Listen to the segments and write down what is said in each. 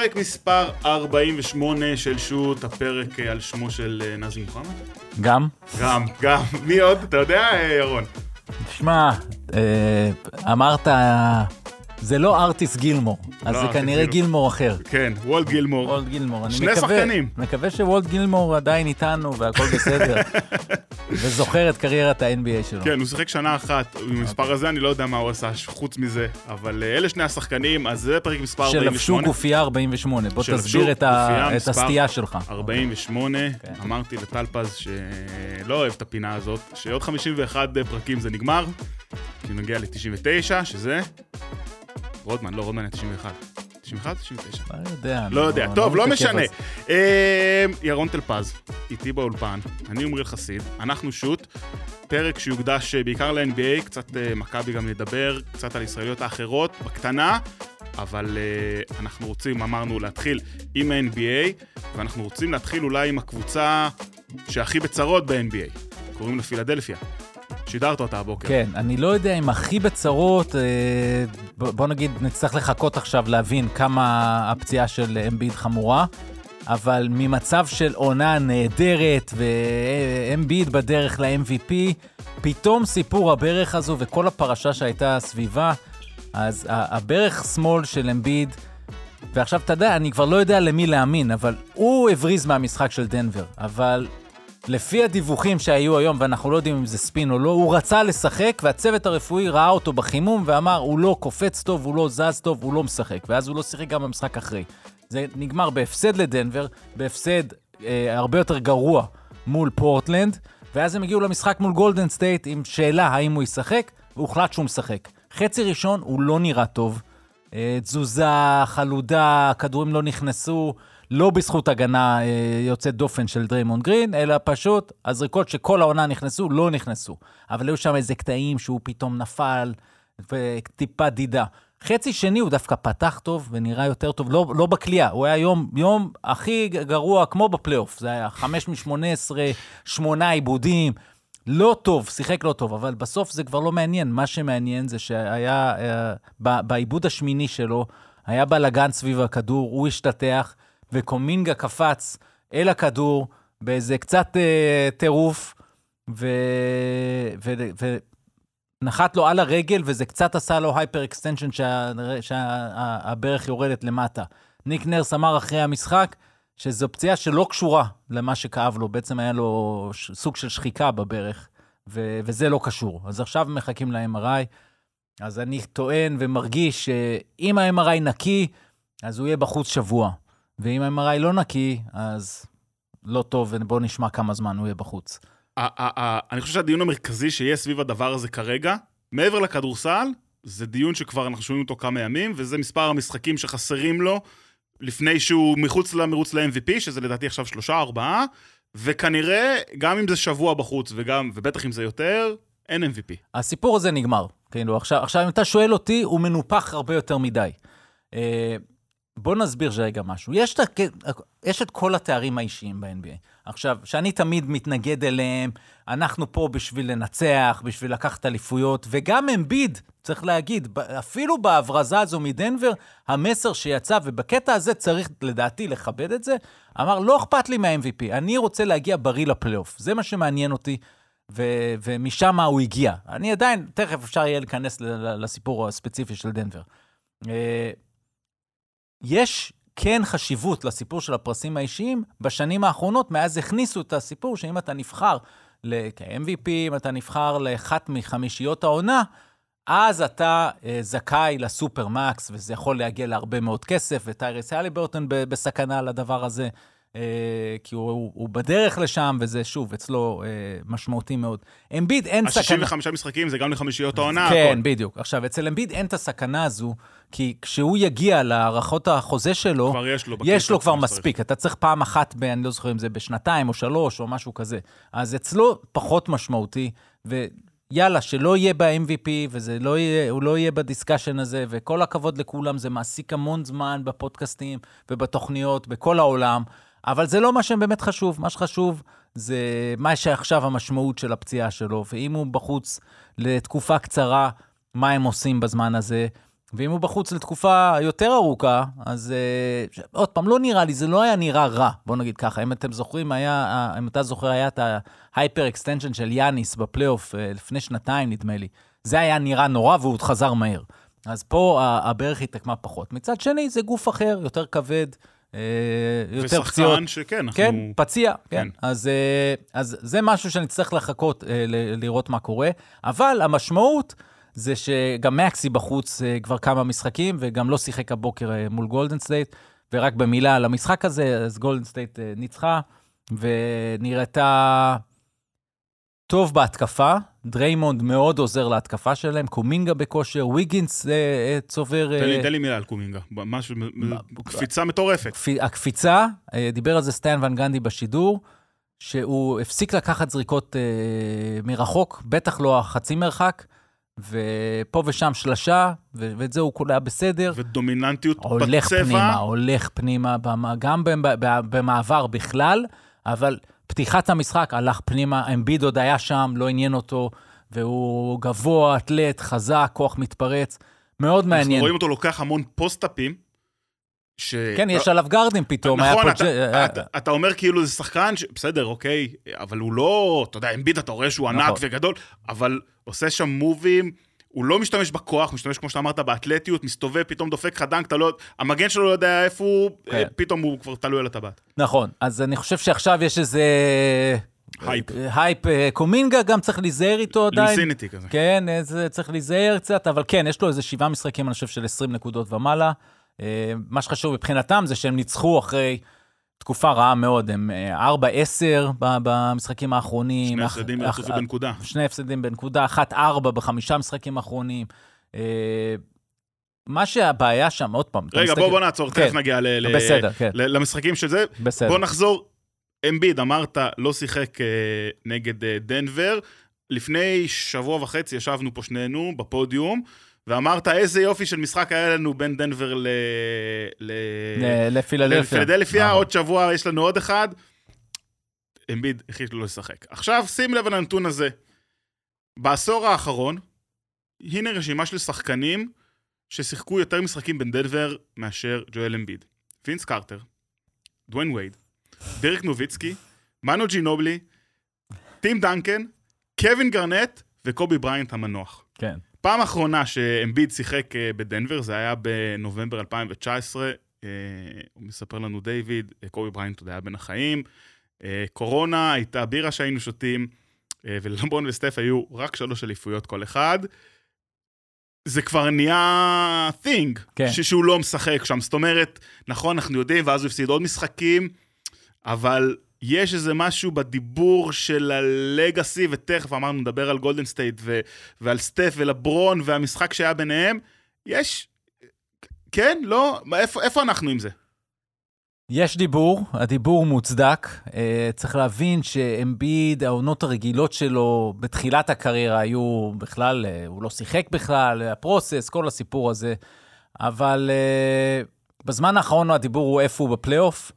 פרק מספר 48 של שוט, הפרק אה, על שמו של אה, נאזי מוחמד? גם? גם, גם. מי עוד? אתה יודע, אה, ירון? תשמע, אמרת, זה לא ארטיס גילמור, אז לא זה כנראה גילמור. אחר. כן, וולט גילמור. וולט גילמור. שני שחקנים. מקווה שוולט גילמור עדיין איתנו והכל בסדר. וזוכר את קריירת ה-NBA שלו. כן, הוא שיחק שנה אחת עם המספר הזה, אני לא יודע מה הוא עשה חוץ מזה, אבל אה, אלה שני השחקנים, אז זה פרק מספר 48. שלבשו גופייה 48. בוא תסביר את הסטייה שלך. 48, כן. אמרתי לטל פז שלא אוהב את הפינה הזאת, שעוד 51 פרקים זה נגמר, כי נגיע ל-99, שזה... רודמן, לא, רודמן היה 91. 91 או 99? לא יודע. לא יודע, טוב, לא מתעכב משנה. אה, ירון טלפז, איתי באולפן, אני עמריאל חסיד, אנחנו שוט, פרק שיוקדש אה, בעיקר ל-NBA, קצת אה, מכבי גם נדבר, קצת על ישראליות האחרות, בקטנה, אבל אה, אנחנו רוצים, אמרנו, להתחיל עם ה-NBA, ואנחנו רוצים להתחיל אולי עם הקבוצה שהכי בצרות ב-NBA, קוראים לה פילדלפיה. שידרת אותה הבוקר. כן, אני לא יודע אם הכי בצרות, אה, בוא נגיד, נצטרך לחכות עכשיו להבין כמה הפציעה של אמביד חמורה, אבל ממצב של עונה נהדרת ואמביד בדרך ל-MVP, פתאום סיפור הברך הזו וכל הפרשה שהייתה סביבה, אז הברך שמאל של אמביד, ועכשיו אתה יודע, אני כבר לא יודע למי להאמין, אבל הוא הבריז מהמשחק של דנבר, אבל לפי הדיווחים שהיו היום, ואנחנו לא יודעים אם זה ספין או לא, הוא רצה לשחק, והצוות הרפואי ראה אותו בחימום ואמר, הוא לא קופץ טוב, הוא לא זז טוב, הוא לא משחק. ואז הוא לא שיחק גם במשחק אחרי. זה נגמר בהפסד לדנבר, בהפסד אה, הרבה יותר גרוע מול פורטלנד, ואז הם הגיעו למשחק מול גולדן סטייט עם שאלה האם הוא ישחק, והוחלט שהוא משחק. חצי ראשון הוא לא נראה טוב. אה, תזוזה, חלודה, כדורים לא נכנסו, לא בזכות הגנה אה, יוצאת דופן של דריימונד גרין, אלא פשוט הזריקות שכל העונה נכנסו, לא נכנסו. אבל היו שם איזה קטעים שהוא פתאום נפל, וטיפה דידה. חצי שני הוא דווקא פתח טוב ונראה יותר טוב, לא, לא בקלעייה, הוא היה יום, יום הכי גרוע כמו בפלייאוף, זה היה 5 מ-18, 8 איבודים, לא טוב, שיחק לא טוב, אבל בסוף זה כבר לא מעניין. מה שמעניין זה שהיה, אה, באיבוד השמיני שלו, היה בלאגן סביב הכדור, הוא השתטח, וקומינגה קפץ אל הכדור באיזה קצת אה, טירוף, ו... ו... ו... נחת לו על הרגל, וזה קצת עשה לו hyper extension שהברך שה... הברך יורדת למטה. ניק נורס אמר אחרי המשחק שזו פציעה שלא קשורה למה שכאב לו, בעצם היה לו ש... סוג של שחיקה בברך, ו... וזה לא קשור. אז עכשיו מחכים ל-MRI. אז אני טוען ומרגיש שאם ה-MRI נקי, אז הוא יהיה בחוץ שבוע. ואם ה-MRI לא נקי, אז לא טוב, ובואו נשמע כמה זמן הוא יהיה בחוץ. אני חושב שהדיון המרכזי שיש סביב הדבר הזה כרגע, מעבר לכדורסל, זה דיון שכבר אנחנו שומעים אותו כמה ימים, וזה מספר המשחקים שחסרים לו לפני שהוא מחוץ למרוץ ל-MVP, שזה לדעתי עכשיו שלושה, ארבעה, וכנראה, גם אם זה שבוע בחוץ, וגם, ובטח אם זה יותר, אין MVP. הסיפור הזה נגמר. כאילו, עכשיו, עכשיו אם אתה שואל אותי, הוא מנופח הרבה יותר מדי. אה, בוא נסביר רגע משהו. יש, את ה- יש את כל התארים האישיים ב-NBA. עכשיו, שאני תמיד מתנגד אליהם, אנחנו פה בשביל לנצח, בשביל לקחת אליפויות, וגם אמביד, צריך להגיד, אפילו בהברזה הזו מדנבר, המסר שיצא, ובקטע הזה צריך לדעתי לכבד את זה, אמר, לא אכפת לי מה-MVP, אני רוצה להגיע בריא לפלייאוף. זה מה שמעניין אותי. ו- ומשם הוא הגיע. אני עדיין, תכף אפשר יהיה להיכנס לסיפור הספציפי של דנבר. יש כן חשיבות לסיפור של הפרסים האישיים בשנים האחרונות, מאז הכניסו את הסיפור שאם אתה נבחר כ-MVP, אם אתה נבחר לאחת מחמישיות העונה, אז אתה אה, זכאי לסופרמקס, וזה יכול להגיע להרבה מאוד כסף, וטיירס הליברטון ב- בסכנה על הדבר הזה, כי הוא, הוא, הוא בדרך לשם, וזה שוב, אצלו אה, משמעותי מאוד. אמביד אין סכנה... ה-65 משחקים זה גם לחמישיות העונה, כן, הכל. בדיוק. עכשיו, אצל אמביד אין את הסכנה הזו, כי כשהוא יגיע להערכות החוזה שלו, כבר יש לו יש לו כבר. מספיק. אתה צריך פעם אחת, ב, אני לא זוכר אם זה בשנתיים או שלוש או משהו כזה. אז אצלו פחות משמעותי, ויאללה, שלא יהיה ב-MVP, והוא לא יהיה בדיסקשן הזה, וכל הכבוד לכולם, זה מעסיק המון זמן בפודקאסטים ובתוכניות בכל העולם, אבל זה לא מה שבאמת חשוב. מה שחשוב זה מה שעכשיו המשמעות של הפציעה שלו, ואם הוא בחוץ לתקופה קצרה, מה הם עושים בזמן הזה. ואם הוא בחוץ לתקופה יותר ארוכה, אז uh, עוד פעם, לא נראה לי, זה לא היה נראה רע, בוא נגיד ככה. אם אתם זוכרים, היה, אם אתה זוכר, היה את ה hyper extension של יאניס בפלייאוף אה, לפני שנתיים, נדמה לי. זה היה נראה נורא והוא עוד חזר מהר. אז פה הברך התעקמה פחות. מצד שני, זה גוף אחר, יותר כבד. אה, יותר פציעות. ושחקן שכן, אנחנו... כן, פציע, כן. כן. אז, אה, אז זה משהו שנצטרך לחכות אה, לראות מה קורה. אבל המשמעות זה שגם מקסי בחוץ כבר כמה משחקים, וגם לא שיחק הבוקר מול גולדן סטייט. ורק במילה על המשחק הזה, אז גולדן סטייט ניצחה, ונראתה טוב בהתקפה, דריימונד מאוד עוזר להתקפה שלהם, קומינגה בכושר, ויגינס אה, אה, צובר... תן לי, אה, תן לי מילה על קומינגה, משהו, קפיצה מטורפת. הקפיצה, אה, דיבר על זה סטן ון גנדי בשידור, שהוא הפסיק לקחת זריקות אה, מרחוק, בטח לא החצי מרחק, ופה ושם שלשה, ואת זה הוא כולה בסדר. ודומיננטיות הולך בצבע. הולך פנימה, הולך פנימה, גם במעבר בכלל, אבל... פתיחת המשחק הלך פנימה, אמביד עוד היה שם, לא עניין אותו, והוא גבוה, אתלט, חזק, כוח מתפרץ, מאוד מעניין. אנחנו רואים אותו לוקח המון פוסט-אפים. ש... כן, יש עליו גארדים פתאום. נכון, אתה, ג'... אתה, אתה אומר כאילו זה שחקן, ש... בסדר, אוקיי, אבל הוא לא, אתה יודע, אמביד אתה רואה שהוא ענק נכון. וגדול, אבל עושה שם מובים. הוא לא משתמש בכוח, משתמש, כמו שאתה אמרת, באתלטיות, מסתובב, פתאום דופק לך dunk, לא... המגן שלו לא יודע איפה הוא, כן. אה, פתאום הוא כבר תלוי על הטבעת. נכון, אז אני חושב שעכשיו יש איזה... hype. Hype, אה, קומינגה גם צריך להיזהר איתו עדיין. לינסניטי כזה. כן, זה צריך להיזהר קצת, אבל כן, יש לו איזה שבעה משחקים, אני חושב, של 20 נקודות ומעלה. אה, מה שחשוב מבחינתם זה שהם ניצחו אחרי תקופה רעה מאוד, הם 4-10 במשחקים האחרונים. שני הפסדים אח... אח... בנקודה. שני הפסדים בנקודה, 1-4 בחמישה משחקים האחרונים. אה, מה שהבעיה שם, עוד פעם, רגע, בוא, בוא נעצור, כן. תכף נגיע ל- בסדר, כן. למשחקים של זה. בסדר. בוא נחזור. אמביד, אמרת, לא שיחק אה, נגד אה, דנבר. לפני שבוע וחצי ישבנו פה שנינו בפודיום, ואמרת איזה יופי של משחק היה לנו בין דנבר ל... ל... לפילדלפיה. לפילדלפיה, נכון. עוד שבוע יש לנו עוד אחד. אמביד החליט לא לשחק. עכשיו, שים לב לנתון הזה. בעשור האחרון, הנה רשימה של שחקנים ששיחקו יותר משחקים בדנבר מאשר ג'ואל אמביד. וינס קרטר, דוויין וייד, דירק נוביצקי, מנו ג'ינובלי, טים דנקן, קווין גארנט וקובי בריינט המנוח. כן. פעם אחרונה שאמביד שיחק אה, בדנבר, זה היה בנובמבר 2019. אה, הוא מספר לנו דיוויד, אה, קובי בריינט עוד היה בין החיים. קורונה הייתה בירה שהיינו שותים, וללברון וסטף היו רק שלוש אליפויות כל אחד. זה כבר נהיה thing, כן. שהוא לא משחק שם. זאת אומרת, נכון, אנחנו יודעים, ואז הוא הפסיד עוד משחקים, אבל יש איזה משהו בדיבור של ה legacy, ותכף אמרנו, נדבר על גולדן סטייט ו- ועל סטף ולברון והמשחק שהיה ביניהם. יש, כן, לא, איפה, איפה אנחנו עם זה? יש דיבור, הדיבור מוצדק. Uh, צריך להבין שאמביד, העונות הרגילות שלו בתחילת הקריירה היו בכלל, uh, הוא לא שיחק בכלל, הפרוסס, כל הסיפור הזה. אבל uh, בזמן האחרון הדיבור הוא איפה הוא בפלייאוף.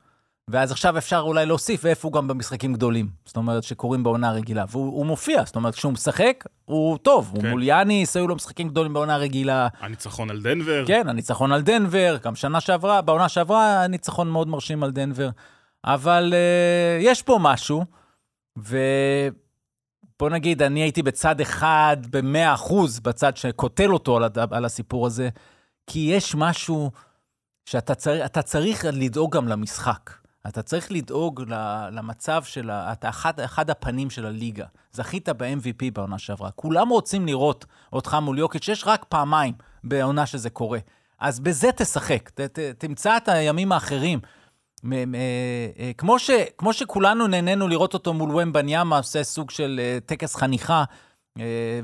ואז עכשיו אפשר אולי להוסיף ואיפה הוא גם במשחקים גדולים. זאת אומרת, שקורים בעונה רגילה. והוא מופיע, זאת אומרת, כשהוא משחק, הוא טוב. כן. הוא מול יאניס, היו לו משחקים גדולים בעונה רגילה. הניצחון על דנבר. כן, הניצחון על דנבר, גם שנה שעברה, בעונה שעברה, הניצחון מאוד מרשים על דנבר. אבל uh, יש פה משהו, ובוא נגיד, אני הייתי בצד אחד ב-100%, בצד שקוטל אותו על, על הסיפור הזה, כי יש משהו שאתה צר, צריך לדאוג גם למשחק. אתה צריך לדאוג למצב של, אתה אחד, אחד הפנים של הליגה. זכית ב-MVP בעונה שעברה. כולם רוצים לראות אותך מול יוקיץ', יש רק פעמיים בעונה שזה קורה. אז בזה תשחק, ת, ת, תמצא את הימים האחרים. אה, כמו, ש, כמו שכולנו נהנינו לראות אותו מול ומבניאמה, עושה סוג של אה, טקס חניכה, אה,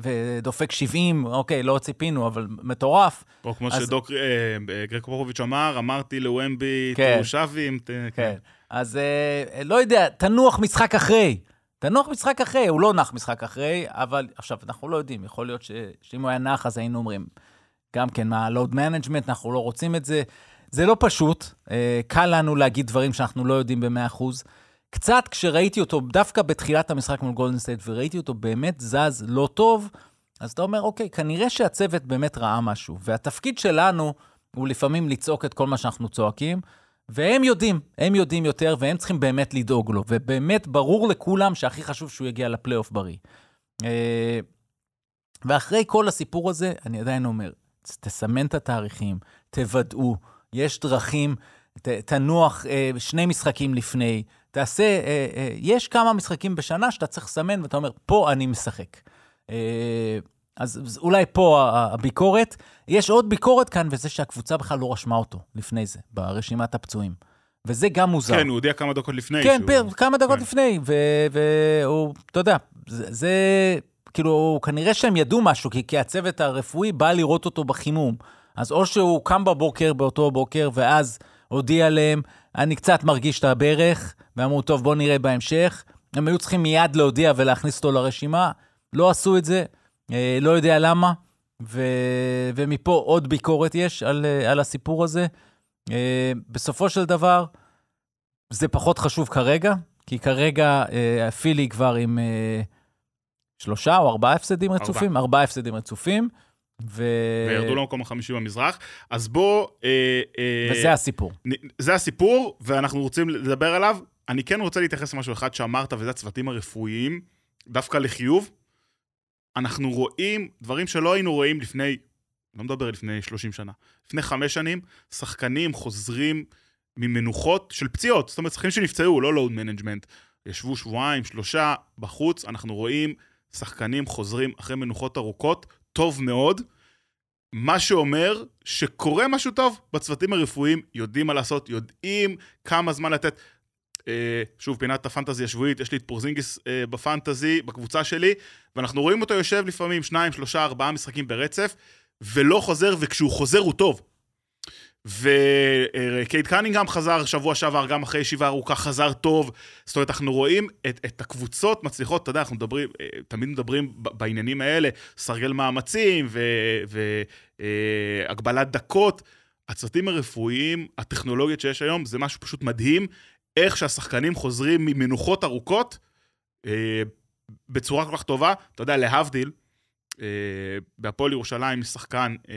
ודופק 70, אוקיי, לא ציפינו, אבל מטורף. או כמו אז... שדוק אה, גרק פופוביץ' אמר, אמרתי לוומבי, כן, תהיו שווים. ת... כן. כן. אז אה, לא יודע, תנוח משחק אחרי. תנוח משחק אחרי, הוא לא נח משחק אחרי, אבל עכשיו, אנחנו לא יודעים, יכול להיות ש... שאם הוא היה נח, אז היינו אומרים, גם כן, מה, load management, אנחנו לא רוצים את זה. זה לא פשוט, אה, קל לנו להגיד דברים שאנחנו לא יודעים ב-100%. קצת כשראיתי אותו, דווקא בתחילת המשחק מול גולדן סטייט, וראיתי אותו באמת זז לא טוב, אז אתה אומר, אוקיי, כנראה שהצוות באמת ראה משהו, והתפקיד שלנו הוא לפעמים לצעוק את כל מה שאנחנו צועקים, והם יודעים, הם יודעים יותר, והם צריכים באמת לדאוג לו, ובאמת ברור לכולם שהכי חשוב שהוא יגיע לפלייאוף בריא. אה, ואחרי כל הסיפור הזה, אני עדיין אומר, תסמן את התאריכים, תוודאו, יש דרכים, ת, תנוח אה, שני משחקים לפני, תעשה, אה, אה, יש כמה משחקים בשנה שאתה צריך לסמן, ואתה אומר, פה אני משחק. אה, אז אולי פה הביקורת. יש עוד ביקורת כאן, וזה שהקבוצה בכלל לא רשמה אותו לפני זה, ברשימת הפצועים. וזה גם מוזר. כן, הוא הודיע כמה דקות לפני. כן, שהוא... כמה דקות כן. לפני, והוא, אתה יודע, זה, זה, כאילו, כנראה שהם ידעו משהו, כי, כי הצוות הרפואי בא לראות אותו בחימום. אז או שהוא קם בבוקר, באותו בוקר, ואז הודיע להם, אני קצת מרגיש את הברך, ואמרו, טוב, בואו נראה בהמשך. הם היו צריכים מיד להודיע ולהכניס אותו לרשימה, לא עשו את זה, אה, לא יודע למה, ו... ומפה עוד ביקורת יש על, אה, על הסיפור הזה. אה, בסופו של דבר, זה פחות חשוב כרגע, כי כרגע פילי כבר עם שלושה או ארבעה הפסדים רצופים, ארבע. ארבעה הפסדים רצופים. ו... וירדו למקום החמישי במזרח. אז בוא... אה, אה, וזה הסיפור. זה הסיפור, ואנחנו רוצים לדבר עליו. אני כן רוצה להתייחס למשהו אחד שאמרת, וזה הצוותים הרפואיים, דווקא לחיוב. אנחנו רואים דברים שלא היינו רואים לפני, לא מדבר לפני 30 שנה, לפני חמש שנים, שחקנים חוזרים ממנוחות של פציעות, זאת אומרת, שחקנים שנפצעו, לא load management, ישבו שבועיים, שלושה בחוץ, אנחנו רואים שחקנים חוזרים אחרי מנוחות ארוכות, טוב מאוד. מה שאומר שקורה משהו טוב בצוותים הרפואיים, יודעים מה לעשות, יודעים כמה זמן לתת. אה, שוב, פינת ה fantasy השבועית, יש לי את פורזינגיס אה, ב fantasy, בקבוצה שלי, ואנחנו רואים אותו יושב לפעמים שניים, שלושה, ארבעה משחקים ברצף, ולא חוזר, וכשהוא חוזר הוא טוב. וקייט קנינגהם חזר שבוע שעבר, גם אחרי ישיבה ארוכה, חזר טוב. זאת אומרת, אנחנו רואים את, את הקבוצות מצליחות, אתה יודע, אנחנו מדברים, אה, תמיד מדברים בעניינים האלה, סרגל מאמצים והגבלת דקות. הצוותים הרפואיים, הטכנולוגיות שיש היום, זה משהו פשוט מדהים. איך שהשחקנים חוזרים ממנוחות ארוכות אה, בצורה כל כך טובה. אתה יודע, להבדיל, אה, בהפועל ירושלים שחקן, אה,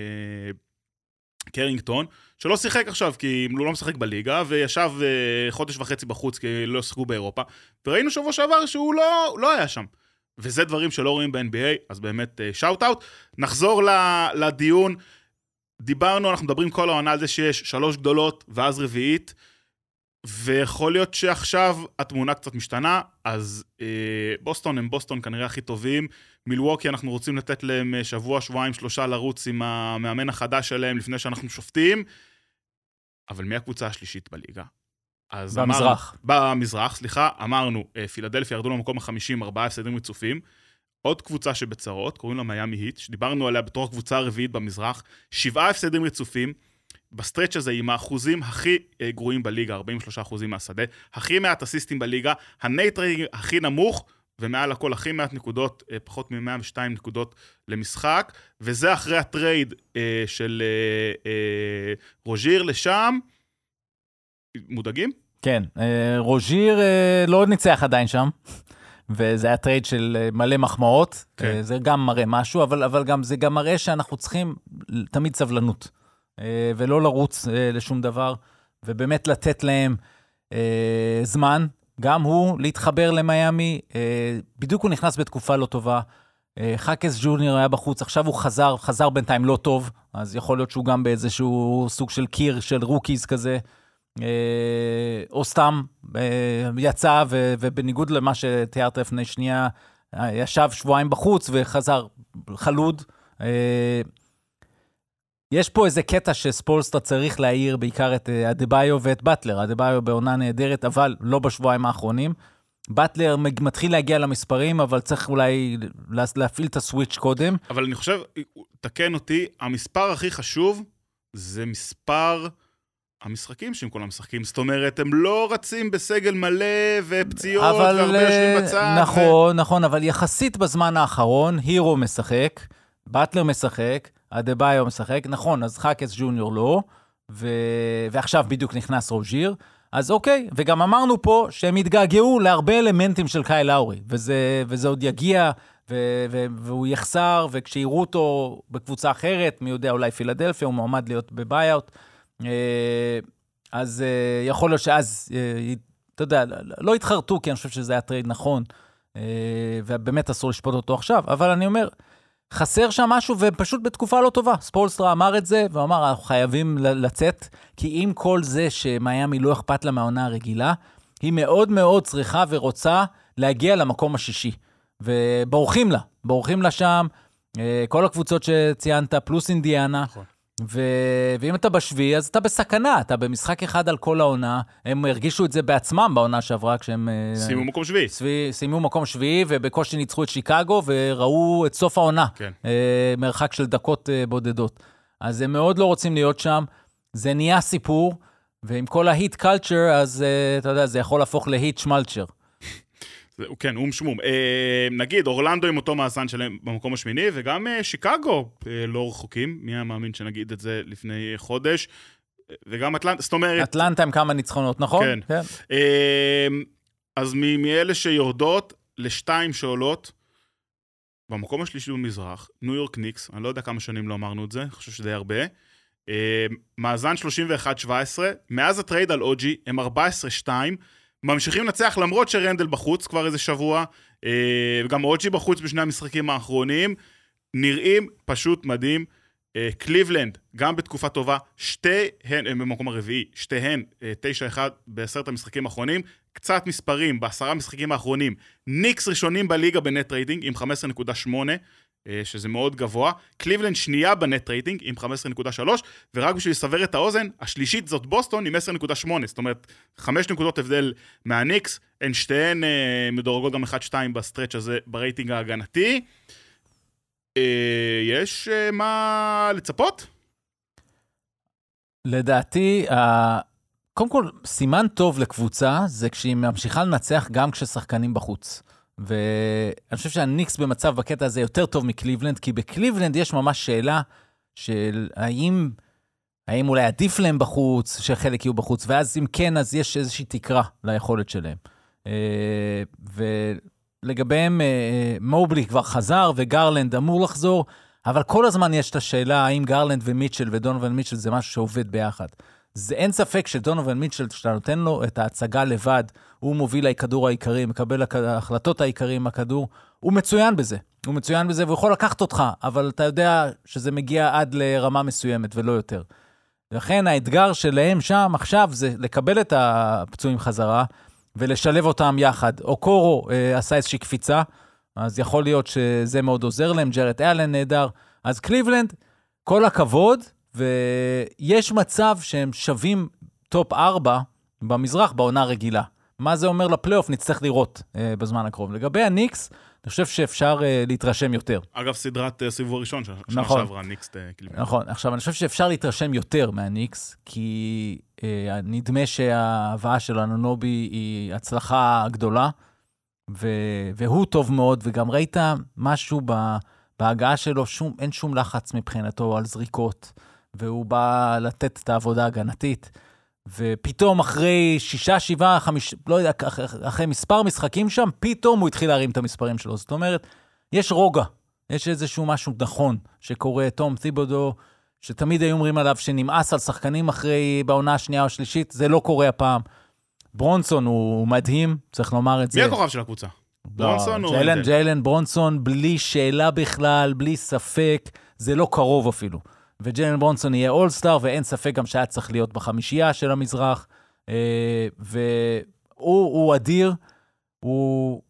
קרינגטון, שלא שיחק עכשיו כי הוא לא משחק בליגה, וישב אה, חודש וחצי בחוץ כי לא שיחקו באירופה, וראינו שבוע שעבר שהוא לא, לא היה שם. וזה דברים שלא רואים ב-NBA, אז באמת שאוט uh, אאוט. נחזור לדיון. דיברנו, אנחנו מדברים כל העונה על זה שיש שלוש גדולות ואז רביעית. ויכול להיות שעכשיו התמונה קצת משתנה, אז אה, בוסטון הם בוסטון כנראה הכי טובים. מילווקי אנחנו רוצים לתת להם אה, שבוע, שבועיים, שלושה לרוץ עם המאמן החדש שלהם לפני שאנחנו שופטים. אבל מי הקבוצה השלישית בליגה? אז במזרח. אמר, במזרח, סליחה, אמרנו, אה, פילדלפיה ירדו למקום החמישים, ארבעה הפסדים רצופים. עוד קבוצה שבצרות, קוראים לה מיאמי היט, שדיברנו עליה בתור הקבוצה הרביעית במזרח, שבעה הפסדים רצופים. ב stretch הזה עם האחוזים הכי אה, גרועים בליגה, 43 אחוזים מהשדה, הכי מעט אסיסטים בליגה, ה net rating הכי נמוך, ומעל הכל הכי מעט נקודות, אה, פחות מ-102 נקודות למשחק, וזה אחרי ה trade אה, של אה, אה, רוז'יר לשם. מודאגים? כן, אה, רוז'יר אה, לא ניצח עדיין שם. וזה היה trade של אה, מלא מחמאות, כן. זה גם מראה משהו, אבל, אבל גם זה גם מראה שאנחנו צריכים תמיד סבלנות. אה, ולא לרוץ אה, לשום דבר, ובאמת לתת להם אה, זמן, גם הוא להתחבר למיאמי. בדיוק הוא נכנס בתקופה לא טובה. חאקס ג'וניור היה בחוץ, עכשיו הוא חזר, חזר בינתיים לא טוב, אז יכול להיות שהוא גם באיזשהו סוג של קיר של rookies כזה, או סתם יצא, ובניגוד למה שתיארת לפני שנייה, ישב שבועיים בחוץ וחזר חלוד. יש פה איזה קטע שספולסטרה צריך להעיר בעיקר את אדה-ביו אה, ואת באטלר. אדה-ביו בעונה נהדרת, אבל לא בשבועיים האחרונים. באטלר מתחיל להגיע למספרים, אבל צריך אולי להפעיל את הסוויץ' קודם. אבל אני חושב, תקן אותי, המספר הכי חשוב זה מספר המשחקים שהם כולם משחקים. זאת אומרת, הם לא רצים בסגל מלא ופציעות אבל, והרבה יושבים אה, בצד. נכון, ו... נכון, אבל יחסית בזמן האחרון, הירו משחק, באטלר משחק, אדה ביו משחק, נכון, אז חאקס ג'וניור לא, ו... ועכשיו בדיוק נכנס רוז'יר, אז אוקיי, וגם אמרנו פה שהם התגעגעו להרבה אלמנטים של קאי לאורי, וזה, וזה עוד יגיע, ו- ו- והוא יחסר, וכשיראו אותו בקבוצה אחרת, מי יודע, אולי פילדלפיה, הוא מועמד להיות בביי-אוט, אה, אז אה, יכול להיות שאז, אה, אתה יודע, לא יתחרטו, כי אני חושב שזה היה trade נכון, ובאמת אסור לשפוט אותו עכשיו, אבל אני אומר, חסר שם משהו, ופשוט בתקופה לא טובה. ספולסטרה אמר את זה, והוא אמר, אנחנו חייבים לצאת, כי עם כל זה שמיאמי לא אכפת לה מהעונה הרגילה, היא מאוד מאוד צריכה ורוצה להגיע למקום השישי. ובורחים לה, בורחים לה שם, כל הקבוצות שציינת, פלוס אינדיאנה. נכון. ו... ואם אתה בשביעי, אז אתה בסכנה, אתה במשחק אחד על כל העונה. הם הרגישו את זה בעצמם בעונה שעברה, כשהם... אה, סיימו מקום שביעי. סבי... סיימו מקום שביעי, ובקושי ניצחו את שיקגו, וראו את סוף העונה. כן. אה, מרחק של דקות אה, בודדות. אז הם מאוד לא רוצים להיות שם. זה נהיה סיפור, ועם כל ההיט קלצ'ר, אז אה, אתה יודע, זה יכול להפוך להיט שמלצ'ר. כן, אום שמום. אה, נגיד, אורלנדו עם אותו מאזן שלהם במקום השמיני, וגם אה, שיקגו אה, לא רחוקים, מי היה מאמין שנגיד את זה לפני חודש, וגם אטלנטה, זאת אומרת... אטלנטה עם כמה ניצחונות, נכון? כן. כן. אה, אז מאלה שיורדות לשתיים שעולות, במקום השלישי במזרח, ניו יורק ניקס, אני לא יודע כמה שנים לא אמרנו את זה, אני חושב שזה הרבה. אה, מאזן 31-17, מאז ה trade על אוג'י הם 14-2, ממשיכים לנצח למרות שרנדל בחוץ כבר איזה שבוע, אה, וגם אוג'י בחוץ בשני המשחקים האחרונים, נראים פשוט מדהים. אה, קליבלנד, גם בתקופה טובה, שתיהן, הם אה, במקום הרביעי, שתיהן 9-1 בעשרת המשחקים האחרונים, קצת מספרים בעשרה המשחקים האחרונים, ניקס ראשונים בליגה ב net rating עם 15.8, אה, שזה מאוד גבוה. קליבלנד שנייה ב net rating עם 15.3, ורק בשביל לסבר את האוזן, השלישית זאת בוסטון עם 10.8, זאת אומרת, 5 נקודות הבדל מהניקס, הן שתיהן אה, מדורגות גם 1-2 ב stretch הזה ברייטינג ההגנתי. אה, יש אה, מה לצפות? לדעתי, אה, קודם כל, סימן טוב לקבוצה זה כשהיא ממשיכה לנצח גם כששחקנים בחוץ. ואני חושב שהניקס במצב בקטע הזה יותר טוב מקליבלנד, כי בקליבלנד יש ממש שאלה של האם, האם אולי עדיף להם בחוץ, שחלק יהיו בחוץ, ואז אם כן, אז יש איזושהי תקרה ליכולת שלהם. אה, ולגביהם, אה, אה, מובלי כבר חזר וגרלנד אמור לחזור, אבל כל הזמן יש את השאלה האם גרלנד ומיטשל ודונובל מיטשל זה משהו שעובד ביחד. זה אין ספק שדונובל מיטשל, כשאתה נותן לו את ההצגה לבד, הוא מוביל הכדור העיקרי, מקבל ההחלטות העיקרי עם הכדור, הוא מצוין בזה. הוא מצוין בזה והוא יכול לקחת אותך, אבל אתה יודע שזה מגיע עד לרמה מסוימת ולא יותר. לכן האתגר שלהם שם עכשיו זה לקבל את הפצועים חזרה ולשלב אותם יחד. אוקורו אה, עשה איזושהי קפיצה, אז יכול להיות שזה מאוד עוזר להם, ג'רד אלן נהדר. אז קליבלנד, כל הכבוד, ויש מצב שהם שווים top 4 במזרח בעונה רגילה. מה זה אומר לפלייאוף, נצטרך לראות אה, בזמן הקרוב. לגבי הניקס, אני חושב שאפשר אה, להתרשם יותר. אגב, סדרת אה, סיבוב הראשון, שנה נכון, שעברה ניקס קליבלנד. נכון, עכשיו, אני חושב שאפשר להתרשם יותר מהניקס, כי אה, נדמה שההבאה של אנונובי היא הצלחה גדולה, ו- והוא טוב מאוד, וגם ראית משהו ב- בהגעה שלו, שום, אין שום לחץ מבחינתו על זריקות. והוא בא לתת את העבודה ההגנתית. ופתאום אחרי שישה, שבעה, חמישה, לא יודע, אחרי מספר משחקים שם, פתאום הוא התחיל להרים את המספרים שלו. זאת אומרת, יש רוגע, יש איזשהו משהו נכון שקורה. תום תיבודו, שתמיד היו אומרים עליו שנמאס על שחקנים אחרי, בעונה השנייה או השלישית, זה לא קורה הפעם. ברונסון הוא מדהים, צריך לומר את זה. מי הכוכב של הקבוצה? לא, ברונסון או... ג'יילן, ג'יילן ברונסון, בלי שאלה בכלל, בלי ספק, זה לא קרוב אפילו. וג'יילן ברונסון יהיה אולסטאר, ואין ספק גם שהיה צריך להיות בחמישייה של המזרח. אה, והוא אדיר, הוא,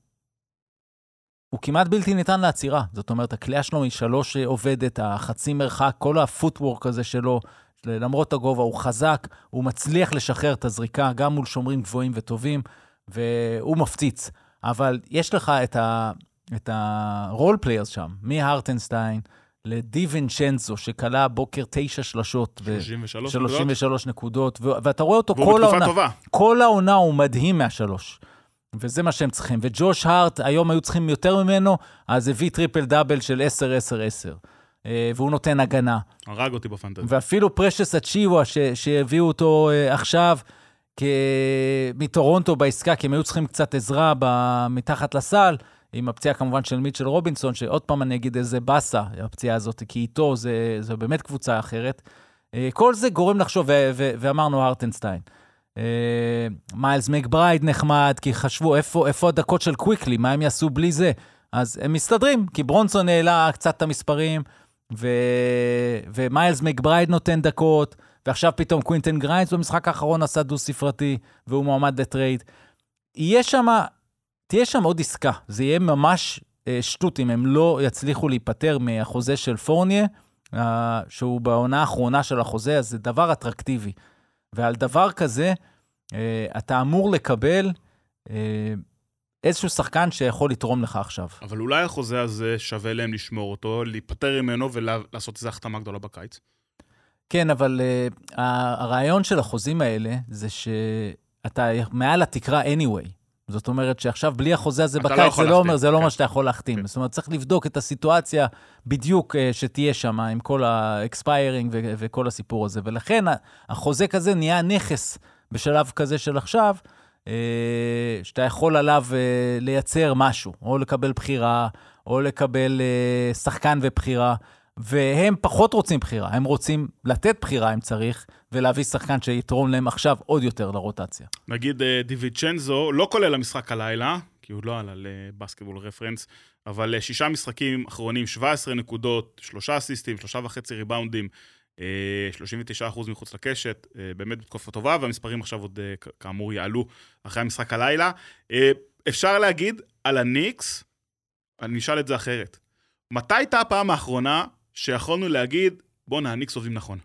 הוא כמעט בלתי ניתן לעצירה. זאת אומרת, הקליעה שלו משלוש עובדת, החצי מרחק, כל ה footwork הזה שלו, למרות הגובה, הוא חזק, הוא מצליח לשחרר את הזריקה, גם מול שומרים גבוהים וטובים, והוא מפציץ. אבל יש לך את ה... את ה role players שם, מהרטנסטיין, לדיוינצ'נזו, שקלע הבוקר תשע שלשות. 33 נקודות. 33 נקודות, ואתה רואה אותו כל העונה. טובה. כל העונה הוא מדהים מהשלוש. וזה מה שהם צריכים. וג'וש הארט, היום היו צריכים יותר ממנו, אז הביא triple double של 10-10-10. אה, והוא נותן הגנה. הרג אותי ב fantasy. ואפילו פרשס אצ'ואה, שהביאו אותו אה, עכשיו כ... מטורונטו בעסקה, כי הם היו צריכים קצת עזרה ב... מתחת לסל, עם הפציעה כמובן של מיטשל רובינסון, שעוד פעם אני אגיד איזה באסה, הפציעה הזאת, כי איתו זה, זה באמת קבוצה אחרת. אה, כל זה גורם לחשוב, ואמרנו הרטנשטיין. אה, מיילס מקברייד נחמד, כי חשבו איפה, איפה הדקות של קוויקלי, מה הם יעשו בלי זה. אז הם מסתדרים, כי ברונסון העלה קצת את המספרים, ו... ומיילס מקברייד נותן דקות, ועכשיו פתאום קווינטן גריינס במשחק האחרון עשה דו-ספרתי, והוא מועמד לטרייד. יהיה שם, תהיה שם עוד עסקה. זה יהיה ממש אה, שטות אם הם לא יצליחו להיפטר מהחוזה של פורניה, שהוא בעונה האחרונה של החוזה, אז זה דבר אטרקטיבי. ועל דבר כזה, אה, אתה אמור לקבל אה, איזשהו שחקן שיכול לתרום לך עכשיו. אבל אולי החוזה הזה שווה להם לשמור אותו, להיפטר ממנו ולעשות איזו החתמה גדולה בקיץ. כן, אבל uh, הרעיון של החוזים האלה זה שאתה מעל התקרה anyway. זאת אומרת שעכשיו בלי החוזה הזה לא בקיץ, יכול זה לא אומר, זה לא כן. אומר שאתה יכול להחתים. כן. זאת אומרת, צריך לבדוק את הסיטואציה בדיוק uh, שתהיה שם, עם כל ה expiring ו- וכל הסיפור הזה. ולכן החוזה כזה נהיה נכס בשלב כזה של עכשיו, uh, שאתה יכול עליו uh, לייצר משהו, או לקבל בחירה, או לקבל שחקן ובחירה. והם פחות רוצים בחירה, הם רוצים לתת בחירה אם צריך, ולהביא שחקן שיתרום להם עכשיו עוד יותר לרוטציה. נגיד אה, דיוויצ'נזו, לא כולל המשחק הלילה, כי הוא לא עלה לבסקטבול רפרנס, אבל אה, שישה משחקים אחרונים, 17 נקודות, שלושה אסיסטים, שלושה וחצי ריבאונדים, אה, 39% מחוץ לקשת, אה, באמת בתקופה טובה, והמספרים עכשיו עוד אה, כאמור יעלו אחרי המשחק הלילה. אה, אפשר להגיד על הניקס, אני אשאל את זה אחרת. מתי הייתה הפעם האחרונה שיכולנו להגיד, בואנה, הניקס עובדים נכון?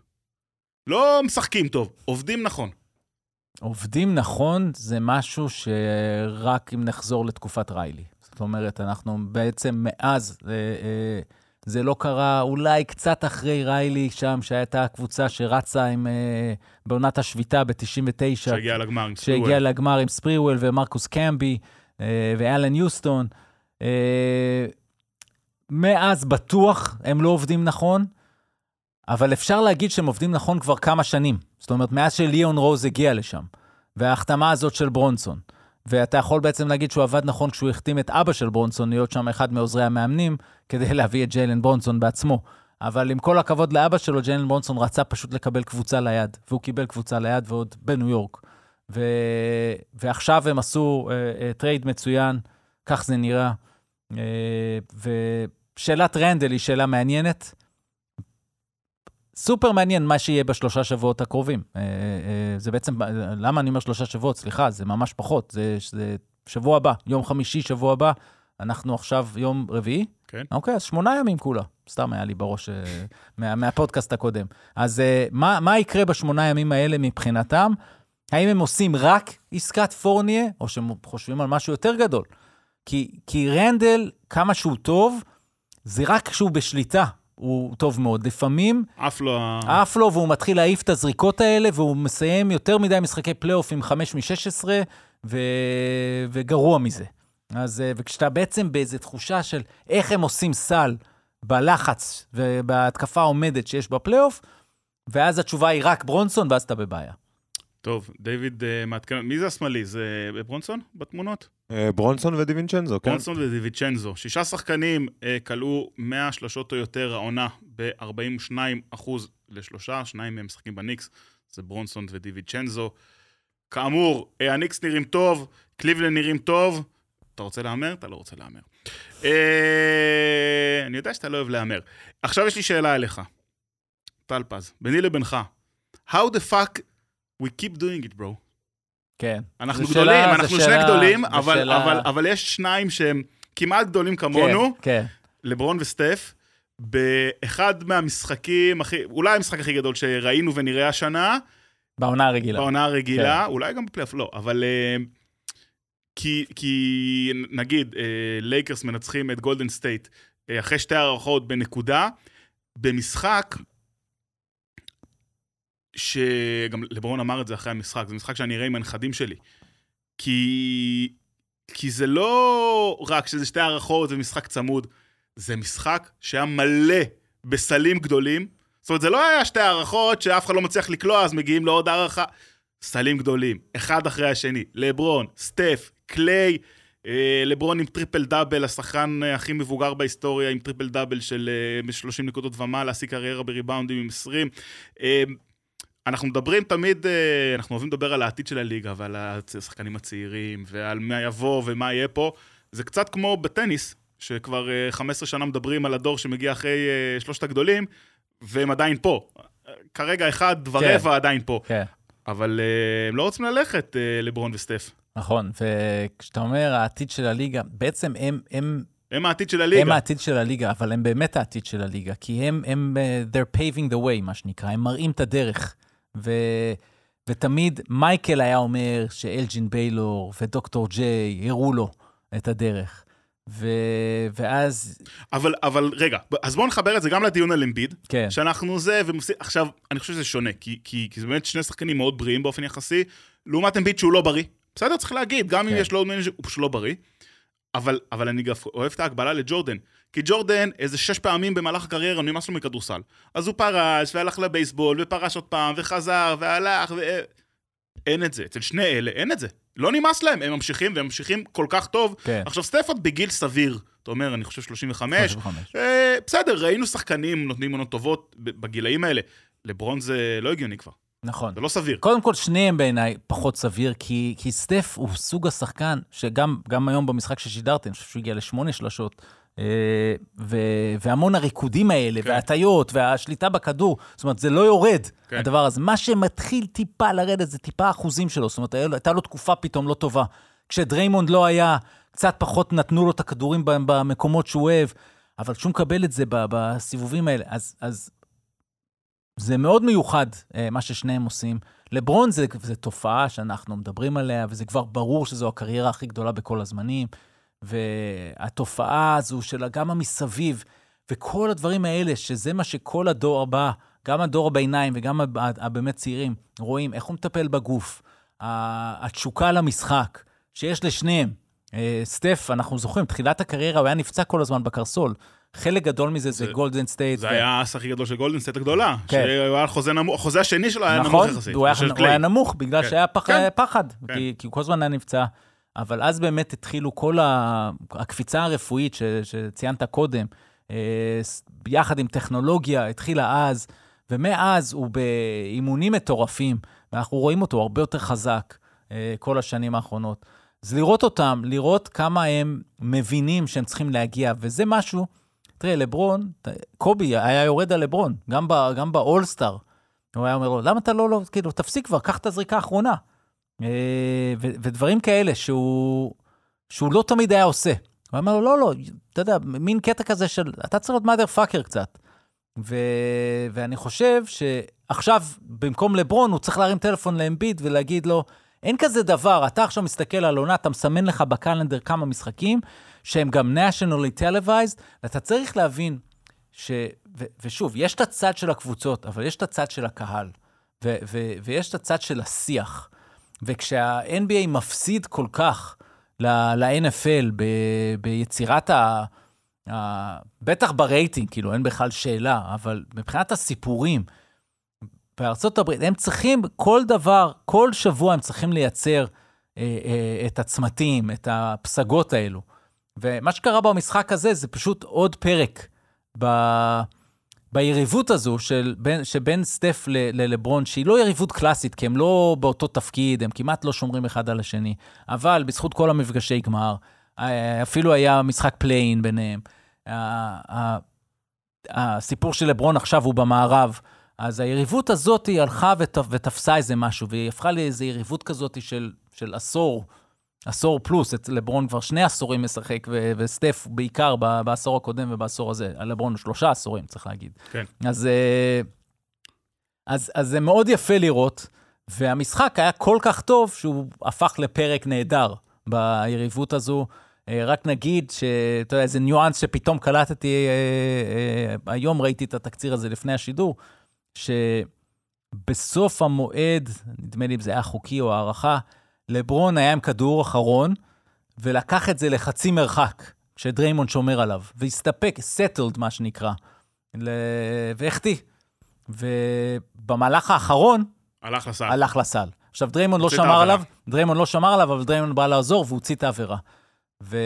לא משחקים טוב, עובדים נכון. עובדים נכון זה משהו שרק אם נחזור לתקופת ריילי. זאת אומרת, אנחנו בעצם מאז, אה, אה, זה לא קרה אולי קצת אחרי ריילי שם, שהייתה קבוצה שרצה עם, אה, בעונת השביתה ב-99. שהגיע לגמר עם שהגיע ספריוול. לגמר עם ספריוול ומרקוס קמבי אה, ואלן יוסטון. מאז בטוח הם לא עובדים נכון, אבל אפשר להגיד שהם עובדים נכון כבר כמה שנים. זאת אומרת, מאז שליאון רוז הגיע לשם, וההחתמה הזאת של ברונסון. ואתה יכול בעצם להגיד שהוא עבד נכון כשהוא החתים את אבא של ברונסון להיות שם אחד מעוזרי המאמנים, כדי להביא את ג'יילן ברונסון בעצמו. אבל עם כל הכבוד לאבא שלו, ג'יילן ברונסון רצה פשוט לקבל קבוצה ליד, והוא קיבל קבוצה ליד ועוד בניו יורק. ו... ועכשיו הם עשו uh, uh, טרייד מצוין, כך זה נראה. Uh, ושאלת רנדל היא שאלה מעניינת. סופר מעניין מה שיהיה בשלושה שבועות הקרובים. Uh, uh, זה בעצם, למה אני אומר שלושה שבועות? סליחה, זה ממש פחות. זה, זה שבוע הבא, יום חמישי, שבוע הבא. אנחנו עכשיו יום רביעי? כן. אוקיי, אז שמונה ימים כולה. סתם היה לי בראש מה, מהפודקאסט הקודם. אז מה, מה יקרה בשמונה ימים האלה מבחינתם? האם הם עושים רק עסקת פורניה, או שהם חושבים על משהו יותר גדול? כי, כי רנדל, כמה שהוא טוב, זה רק כשהוא בשליטה, הוא טוב מאוד. לפעמים עף לו ה... עף לו והוא מתחיל להעיף את הזריקות האלה, והוא מסיים יותר מדי משחקי פלייאוף עם 5 מ-16, ו... וגרוע מזה. אז, אה, וכשאתה בעצם באיזו תחושה של איך הם עושים סל בלחץ ובהתקפה העומדת שיש בפלייאוף, ואז התשובה היא רק ברונסון, ואז אתה בבעיה. טוב, דיוויד אה, מעדכן, מי זה השמאלי? זה ברונסון בתמונות? אה, ברונסון ודיווינצ'נזו, כן? ברונסון ודיוויצ'נזו. שישה שחקנים אה, כלאו 100 שלשות או יותר העונה ב-42 אחוז לשלושה, שניים מהם משחקים בניקס, זה ברונסון ודיוויצ'נזו. כאמור, הניקס נראים טוב, קליבלן נראים טוב. אתה רוצה להמר? אתה לא רוצה להמר. אני יודע שאתה לא אוהב להמר. עכשיו יש לי שאלה אליך. טל פז, ביני לבינך. How the fuck we keep doing it, bro? כן. אנחנו גדולים, שאלה- אנחנו שני שאלה- גדולים, אבל, שאלה- אבל, אבל יש שניים שהם כמעט גדולים כמונו, כן, כן. לברון וסטף, באחד מהמשחקים הכי, אולי המשחק הכי גדול שראינו ונראה השנה, בעונה הרגילה. בעונה הרגילה, כן. אולי גם בפלייאוף, לא, אבל... אה, כי, כי נגיד, אה, לייקרס מנצחים את גולדן סטייט אה, אחרי שתי הארכות בנקודה, במשחק שגם לברון אמר את זה אחרי המשחק, זה משחק שאני אראה עם הנכדים שלי. כי, כי זה לא רק שזה שתי הארכות ומשחק צמוד, זה משחק שהיה מלא בסלים גדולים. זאת אומרת, זה לא היה שתי הארכות שאף אחד לא מצליח לקלוע, אז מגיעים לעוד הארכה. סלים גדולים, אחד אחרי השני, לברון, סטף, קליי, אה, לברון עם triple double, השחקן אה, הכי מבוגר בהיסטוריה, עם triple double של אה, 30 נקודות ומעלה, השיא קריירה בריבאונדים עם 20. אה, אנחנו מדברים תמיד, אה, אנחנו אוהבים לדבר על העתיד של הליגה ועל השחקנים הצעירים ועל מה יבוא ומה יהיה פה. זה קצת כמו בטניס, שכבר אה, 15 שנה מדברים על הדור שמגיע אחרי אה, שלושת הגדולים, והם עדיין פה. כרגע אחד ורבע עדיין פה. כן. אבל אה, הם לא רוצים ללכת, אה, לברון וסטף. נכון, וכשאתה אומר העתיד של הליגה, בעצם הם, הם, הם העתיד של הליגה. הם העתיד של הליגה, אבל הם באמת העתיד של הליגה, כי הם, הם, אה, they're paving the way, מה שנקרא, הם מראים את הדרך. ו, ותמיד מייקל היה אומר שאלג'ין ביילור ודוקטור ג'יי הראו לו את הדרך. ו, ואז, אבל, אבל רגע, אז בואו נחבר את זה גם לדיון על אמביד. כן, שאנחנו זה, ומוסיף... עכשיו, אני חושב שזה שונה, כי, כי, כי זה באמת שני שחקנים מאוד בריאים באופן יחסי, לעומת אמביד שהוא לא בריא. בסדר, צריך להגיד, גם אם כן. יש לו עוד מנג'ר, הוא פשוט לא בריא. אבל, אבל אני גם אוהב את ההקבלה לג'ורדן. כי ג'ורדן, איזה שש פעמים במהלך הקריירה נמאס לו מכדורסל. אז הוא פרש, והלך לבייסבול, ופרש עוד פעם, וחזר, והלך, ו... אין את זה. אצל שני אלה אין את זה. לא נמאס להם, הם ממשיכים, והם ממשיכים כל כך טוב. כן. עכשיו, סטפורד בגיל סביר, אתה אומר, אני חושב 35, 35. אה, בסדר, ראינו שחקנים נותנים עונות טובות בגילאים האלה. לברון זה לא הגיוני כבר, נכון. זה לא סביר. קודם כל, שניהם בעיניי פחות סביר, כי, כי סטף הוא סוג השחקן, שגם גם היום במשחק ששידרתי, אני חושב שהוא הגיע לשמונה שלשות, ו, והמון הריקודים האלה, כן. וההטיות, והשליטה בכדור, זאת אומרת, זה לא יורד, כן. הדבר הזה. מה שמתחיל טיפה לרדת זה טיפה אחוזים שלו, זאת אומרת, הייתה לו תקופה פתאום לא טובה. כשדריימונד לא היה, קצת פחות נתנו לו את הכדורים במקומות שהוא אוהב, אבל כשהוא מקבל את זה בסיבובים האלה, אז, אז זה מאוד מיוחד, אה, מה ששניהם עושים. לברון זה, זה תופעה שאנחנו מדברים עליה, וזה כבר ברור שזו הקריירה הכי גדולה בכל הזמנים. והתופעה הזו של גם המסביב, וכל הדברים האלה, שזה מה שכל הדור הבא, גם הדור הביניים וגם הב- הבאמת צעירים, רואים איך הוא מטפל בגוף, התשוקה למשחק, שיש לשניהם. אה, סטף, אנחנו זוכרים, תחילת הקריירה הוא היה נפצע כל הזמן בקרסול. חלק גדול מזה זה גולדן סטייט. זה היה האס הכי גדול של גולדן סטייט הגדולה. כן. שהוא היה חוזה נמוך, החוזה השני שלו היה נמוך נכון, יחסית. של הוא. היה נמוך בגלל כן. שהיה כן. פחד, כן. כי הוא כל הזמן היה נפצע. אבל אז באמת התחילו כל. הקפיצה הרפואית ש... שציינת קודם, אה, יחד עם טכנולוגיה, התחילה אז, ומאז הוא באימונים מטורפים, ואנחנו רואים אותו הרבה יותר חזק אה, כל השנים האחרונות. אז לראות אותם, לראות כמה הם מבינים שהם צריכים להגיע, וזה משהו, תראה, לברון, קובי היה יורד על לברון, גם באולסטאר. הוא היה אומר לו, למה אתה לא, לא, כאילו, תפסיק כבר, קח את הזריקה האחרונה. אה, ו- ודברים כאלה שהוא, שהוא לא תמיד היה עושה. הוא אמר לו, לא, לא, אתה יודע, מין קטע כזה של, אתה צריך להיות mother fucker קצת. ו... ואני חושב שעכשיו, במקום לברון, הוא צריך להרים טלפון לאמביד ולהגיד לו, אין כזה דבר, אתה עכשיו מסתכל על עונה, אתה מסמן לך בקלנדר כמה משחקים, שהם גם nationally televised, ואתה צריך להבין ש... ו... ושוב, יש את הצד של הקבוצות, אבל יש את הצד של הקהל, ו... ו... ויש את הצד של השיח. וכשה-NBA מפסיד כל כך ל-NFL ב- ביצירת ה... ה... בטח ברייטינג, כאילו, אין בכלל שאלה, אבל מבחינת הסיפורים, בארצות הברית, הם צריכים כל דבר, כל שבוע הם צריכים לייצר אה, אה, את הצמתים, את הפסגות האלו. ומה שקרה במשחק הזה זה פשוט עוד פרק ב... ביריבות הזו של בין, שבין סטף ל- ללברון, שהיא לא יריבות קלאסית, כי הם לא באותו תפקיד, הם כמעט לא שומרים אחד על השני, אבל בזכות כל המפגשי גמר, אה, אפילו היה משחק play-in ביניהם. הסיפור של לברון עכשיו הוא במערב, אז היריבות הזאת היא הלכה ות, ותפסה איזה משהו, והיא הפכה לאיזו יריבות כזאת של, של עשור, עשור פלוס, אצל לברון כבר שני עשורים משחק, ו- וסטף בעיקר ב- בעשור הקודם ובעשור הזה, לברון שלושה עשורים, צריך להגיד. כן. אז, אה, אז, אז זה מאוד יפה לראות, והמשחק היה כל כך טוב שהוא הפך לפרק נהדר ביריבות הזו. אה, רק נגיד שאתה יודע, איזה ניואנס שפתאום קלטתי, אה, היום ראיתי את התקציר הזה לפני השידור, שבסוף המועד, נדמה לי אם זה היה חוקי או הערכה, לברון היה עם כדור אחרון, ולקח את זה לחצי מרחק, כשדריימונד שומר עליו, והסתפק, settled מה שנקרא, ל... והחטיא. ובמהלך האחרון, הלך לסל. הלך לסל. עכשיו, דריימונד לא שמר. עליו, דריימונד לא שמר עליו, אבל דריימונד בא לעזור והוציא את העבירה. ו...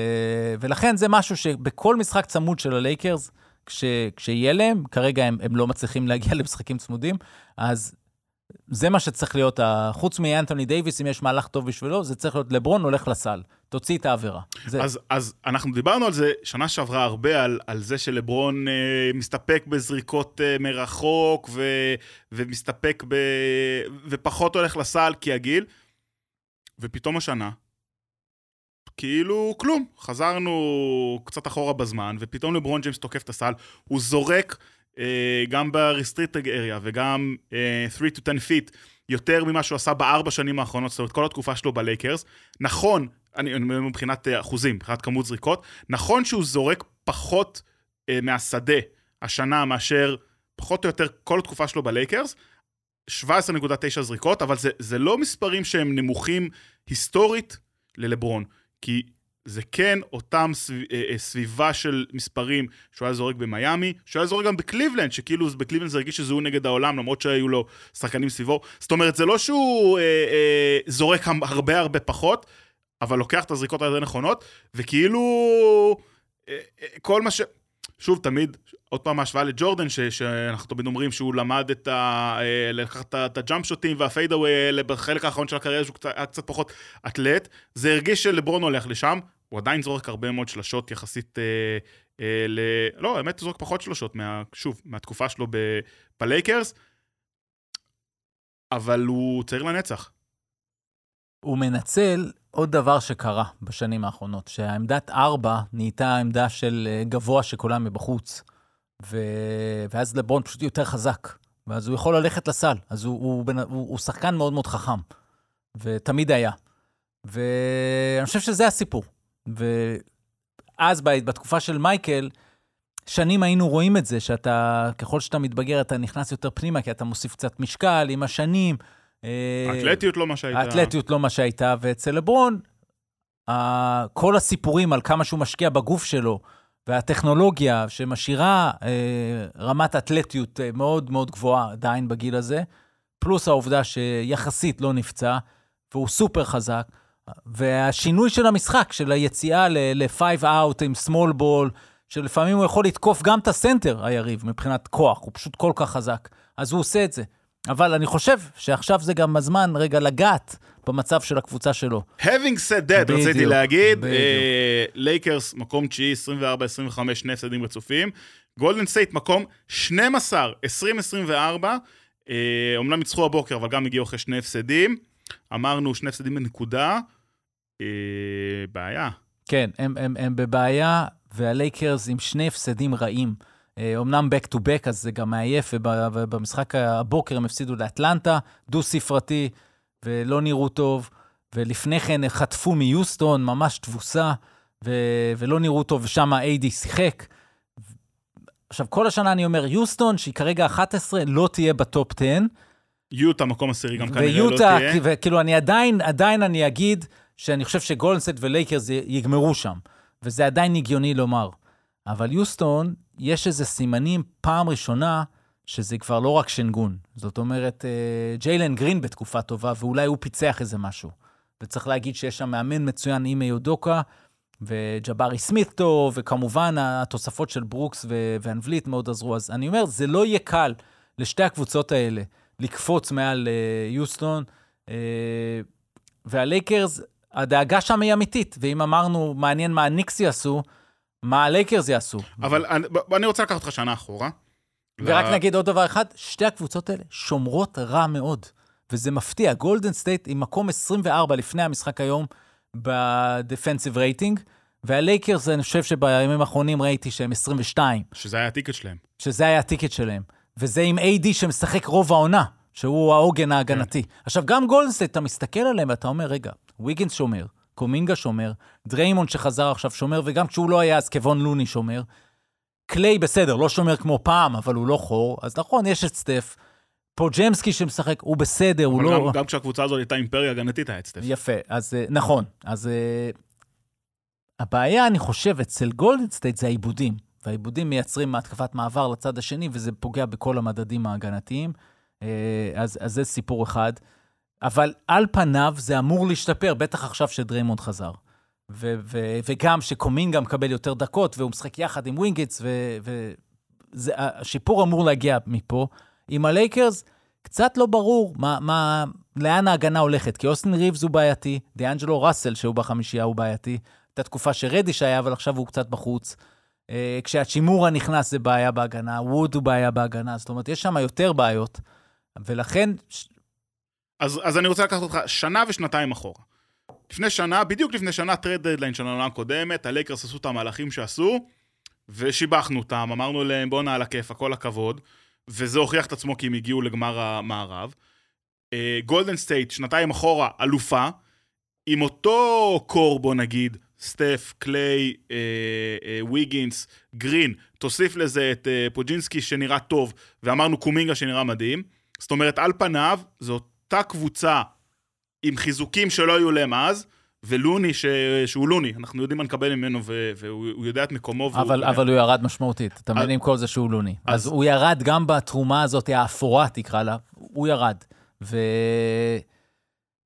ולכן זה משהו שבכל משחק צמוד של הלייקרס, כש... כשיהיה להם, כרגע הם, הם לא מצליחים להגיע למשחקים צמודים, אז זה מה שצריך להיות, חוץ מאנתוני דייוויס, אם יש מהלך טוב בשבילו, זה צריך להיות לברון הולך לסל, תוציא את העבירה. זה... אז, אז אנחנו דיברנו על זה שנה שעברה הרבה, על, על זה שלברון אה, מסתפק בזריקות אה, מרחוק, ו, ומסתפק ב... ופחות הולך לסל כי הגיל, ופתאום השנה, כאילו כלום, חזרנו קצת אחורה בזמן, ופתאום לברון ג'יימס תוקף את הסל, הוא זורק גם ב-restricted area וגם 3 to 10 feet, יותר ממה שהוא עשה בארבע שנים האחרונות, זאת אומרת, כל התקופה שלו בלייקרס. נכון, אני אומר מבחינת אה, אחוזים, מבחינת כמות זריקות, נכון שהוא זורק פחות uh, מהשדה השנה מאשר פחות או יותר כל התקופה שלו בלייקרס, 17.9 זריקות, אבל זה, זה לא מספרים שהם נמוכים היסטורית ללברון, כי זה כן אותם סביב, אה, אה, סביבה של מספרים שהוא היה זורק במיאמי, שהוא היה זורק גם בקליבלנד, שכאילו בקליבלנד זה הרגיש שזה הוא נגד העולם, למרות שהיו לו שחקנים סביבו. זאת אומרת, זה לא שהוא אה, אה, זורק הרבה הרבה פחות, אבל לוקח את הזריקות היותר נכונות, וכאילו אה, אה, כל מה ש... שוב, תמיד, עוד פעם ההשוואה לג'ורדן, ש, שאנחנו תמיד אומרים שהוא למד את ה... אה, לקחת את הג'אמפ שוטים והפיידאווי האלה בחלק האחרון של הקריירה, שהוא היה קצת פחות אתלט. זה הרגיש שלברון הולך לשם, הוא עדיין זורק הרבה מאוד שלשות יחסית אה, אה, ל... לא, האמת הוא זורק פחות שלשות, מה, שוב, מהתקופה שלו ב... בלייקרס, אבל הוא צעיר לנצח. הוא מנצל עוד דבר שקרה בשנים האחרונות, שהעמדת ארבע נהייתה עמדה של אה, גבוה שכולם מבחוץ, ו... ואז לברון פשוט יותר חזק, ואז הוא יכול ללכת לסל, אז הוא, הוא, הוא, הוא שחקן מאוד מאוד חכם, ותמיד היה. ואני חושב שזה הסיפור. ואז בתקופה של מייקל, שנים היינו רואים את זה, שאתה, ככל שאתה מתבגר, אתה נכנס יותר פנימה, כי אתה מוסיף קצת משקל עם השנים. האתלטיות לא מה שהייתה. האתלטיות לא מה שהייתה, ואצל לברון, כל הסיפורים על כמה שהוא משקיע בגוף שלו, והטכנולוגיה שמשאירה אה, רמת אתלטיות אה, מאוד מאוד גבוהה עדיין בגיל הזה, פלוס העובדה שיחסית לא נפצע, והוא סופר חזק, והשינוי של המשחק, של היציאה ל-five out עם small ball, שלפעמים הוא יכול לתקוף גם את הסנטר, היריב, מבחינת כוח, הוא פשוט כל כך חזק. אז הוא עושה את זה. אבל אני חושב שעכשיו זה גם הזמן רגע לגעת במצב של הקבוצה שלו. Having said that, בדיוק, רציתי להגיד, לייקרס, uh, מקום תשיעי, 24-25, שני הפסדים רצופים. גולדן סטייט, מקום 12, 2024. Uh, אומנם ניצחו הבוקר, אבל גם הגיעו אחרי שני הפסדים. אמרנו שני הפסדים בנקודה. Uh, בעיה. כן, הם, הם, הם בבעיה, והלייקרס עם שני הפסדים רעים. אומנם back to back, אז זה גם מעייף, ובמשחק הבוקר הם הפסידו לאטלנטה, דו-ספרתי, ולא נראו טוב, ולפני כן חטפו מיוסטון, ממש תבוסה, ו- ולא נראו טוב, ושם איידי שיחק. עכשיו, כל השנה אני אומר, יוסטון, שהיא כרגע 11, לא תהיה בטופ 10. יוטה, מקום עשירי, גם כנראה לא תהיה. ויוטה, וכאילו, אני עדיין, עדיין אני אגיד שאני חושב שגולדן סטייט ולייקרס יגמרו שם, וזה עדיין הגיוני לומר. אבל יוסטון, יש איזה סימנים פעם ראשונה שזה כבר לא רק שנגון. זאת אומרת, אה, ג'יילן גרין בתקופה טובה, ואולי הוא פיצח איזה משהו. וצריך להגיד שיש שם מאמן מצוין, אימי יודוקה, וג'בארי סמית טוב, וכמובן התוספות של ברוקס ואנבליט מאוד עזרו. אז אני אומר, זה לא יהיה קל לשתי הקבוצות האלה לקפוץ מעל uh, יוסטון, uh, והלייקרס, הדאגה שם היא אמיתית, ואם אמרנו, מעניין מה הניקס יעשו, מה הלייקרס יעשו. אבל אני, אני רוצה לקחת אותך שנה אחורה. ורק ו... נגיד עוד דבר אחד, שתי הקבוצות האלה שומרות רע מאוד, וזה מפתיע. גולדן סטייט עם מקום 24 לפני המשחק היום ב defensive rating, והלייקרס, אני חושב שבימים האחרונים ראיתי שהם 22. שזה היה ה ticket שלהם. שזה היה ה ticket שלהם. וזה עם AD שמשחק רוב העונה, שהוא העוגן ההגנתי. כן. עכשיו, גם גולדן סטייט, אתה מסתכל עליהם ואתה אומר, רגע, ויגינס שומר, קומינגה שומר, דריימון שחזר עכשיו שומר, וגם כשהוא לא היה אז קבון לוני שומר. קליי בסדר, לא שומר כמו פעם, אבל הוא לא חור, אז נכון, יש את סטף. פודג'מסקי שמשחק, הוא בסדר, הוא לא... גם, גם כשהקבוצה הזאת הייתה אימפריה הגנתית, היה את סטף. יפה, אז אה, נכון. אז uh, הבעיה, אני חושב, אצל גולדן סטייט זה האיבודים. והאיבודים מייצרים התקפת מעבר לצד השני, וזה פוגע בכל המדדים ההגנתיים. Uh, אז, אז זה סיפור אחד. אבל על פניו זה אמור להשתפר, בטח עכשיו שדריימונד חזר. ו- ו- וגם שקומינגה מקבל יותר דקות, והוא משחק יחד עם וויגינס, והשיפור אמור להגיע מפה. עם הלייקרס, קצת לא ברור מה, מה, לאן ההגנה הולכת, כי אוסטין ריבס הוא בעייתי, דיאנג'לו ראסל, שהוא בחמישייה, הוא בעייתי. הייתה תקופה שרדיש היה, אבל עכשיו הוא קצת בחוץ. אה, כשהאצ'ימורה נכנס זה בעיה בהגנה, ווד הוא בעיה בהגנה, זאת אומרת, יש שם יותר בעיות, ולכן... אז, אז אני רוצה לקחת אותך שנה ושנתיים אחורה. לפני שנה, בדיוק לפני שנה, trade deadline של העונה הקודמת, הלייקרס עשו את המהלכים שעשו, ושיבחנו אותם, אמרנו להם בואנה על הכיפאק, כל הכבוד, וזה הוכיח את עצמו כי הם הגיעו לגמר המערב. גולדן uh, סטייט, שנתיים אחורה, אלופה, עם אותו core, בוא נגיד, סטף, קליי, אה, אה, ויגינס, גרין, תוסיף לזה את אה, פודג'מסקי שנראה טוב, ואמרנו קומינגה שנראה מדהים. זאת אומרת, על פניו, זו אותה קבוצה עם חיזוקים שלא היו להם אז, ולוני, ש... שהוא לוני, אנחנו יודעים מה נקבל ממנו, ו... והוא יודע את מקומו. אבל, והוא... אבל הוא ירד משמעותית, אתה מבין עם כל זה שהוא לוני. אז... אז הוא ירד גם בתרומה הזאת, האפורה תקרא לה, הוא ירד. ו...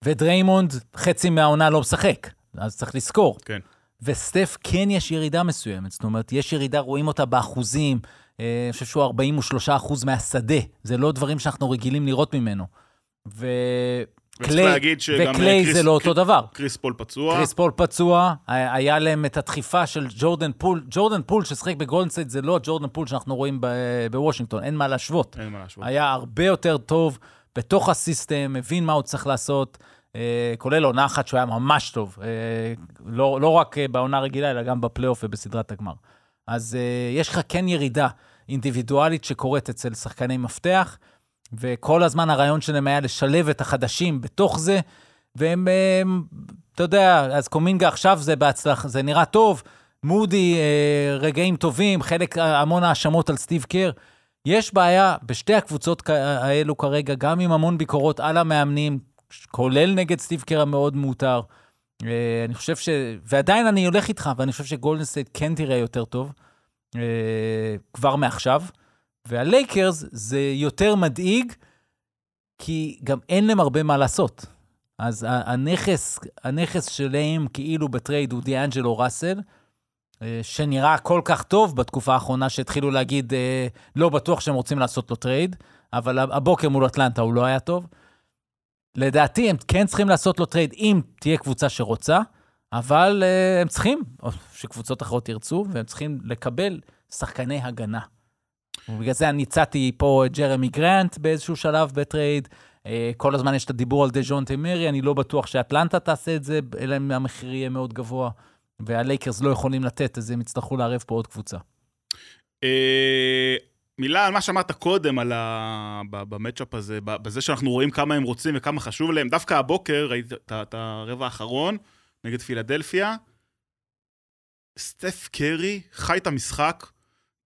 ודריימונד, חצי מהעונה לא משחק, אז צריך לזכור. כן. וסטף, כן יש ירידה מסוימת, זאת אומרת, יש ירידה, רואים אותה באחוזים, אה, אני חושב שהוא 43 אחוז מהשדה, זה לא דברים שאנחנו רגילים לראות ממנו. ו... וקליי, וקליי קריס, זה לא אותו דבר. קריס פול פצוע. קריס פול פצוע, היה להם את הדחיפה של ג'ורדן פול. ג'ורדן פול ששיחק בגולדן סטייט זה לא ג'ורדן פול שאנחנו רואים בוושינגטון, אין מה להשוות. אין מה להשוות. היה הרבה יותר טוב בתוך ה system, מבין מה הוא צריך לעשות, אה, כולל עונה אחת שהוא היה ממש טוב. אה, לא, לא רק בעונה רגילה, אלא גם בפלייאוף ובסדרת הגמר. אז אה, יש לך כן ירידה אינדיבידואלית שקורית אצל שחקני מפתח. וכל הזמן הרעיון שלהם היה לשלב את החדשים בתוך זה, והם, הם, אתה יודע, אז קומינגה עכשיו זה בהצלחה, זה נראה טוב, מודי, אה, רגעים טובים, חלק, המון האשמות על סטיב קר. יש בעיה בשתי הקבוצות האלו כרגע, גם עם המון ביקורות על המאמנים, כולל נגד סטיב קר המאוד מאותר. אה, אני חושב ש... ועדיין אני הולך איתך, ואני חושב שגולדן סטייט כן תראה יותר טוב, אה, כבר מעכשיו. והלייקרס זה יותר מדאיג, כי גם אין להם הרבה מה לעשות. אז הנכס, הנכס שלהם כאילו בטרייד הוא דיאנג'לו ראסל, אה, שנראה כל כך טוב בתקופה האחרונה שהתחילו להגיד, אה, לא בטוח שהם רוצים לעשות לו טרייד, אבל הבוקר מול אטלנטה הוא לא היה טוב. לדעתי הם כן צריכים לעשות לו טרייד אם תהיה קבוצה שרוצה, אבל uh, הם צריכים, שקבוצות אחרות ירצו, והם צריכים לקבל שחקני הגנה. ובגלל זה אני הצעתי פה את ג'רמי גרנט באיזשהו שלב בטרייד. אה, כל הזמן יש את הדיבור על דז'ונטה מארי, אני לא בטוח שאטלנטה תעשה את זה, אלא אם המחיר יהיה מאוד גבוה. והלייקרס לא יכולים לתת, אז הם יצטרכו לערב פה עוד קבוצה. אה, מילה על מה שאמרת קודם, על ה... במצ'אפ הזה, בזה שאנחנו רואים כמה הם רוצים וכמה חשוב להם. דווקא הבוקר, ראיתי את הרבע האחרון נגד פילדלפיה, סטף קרי חי את המשחק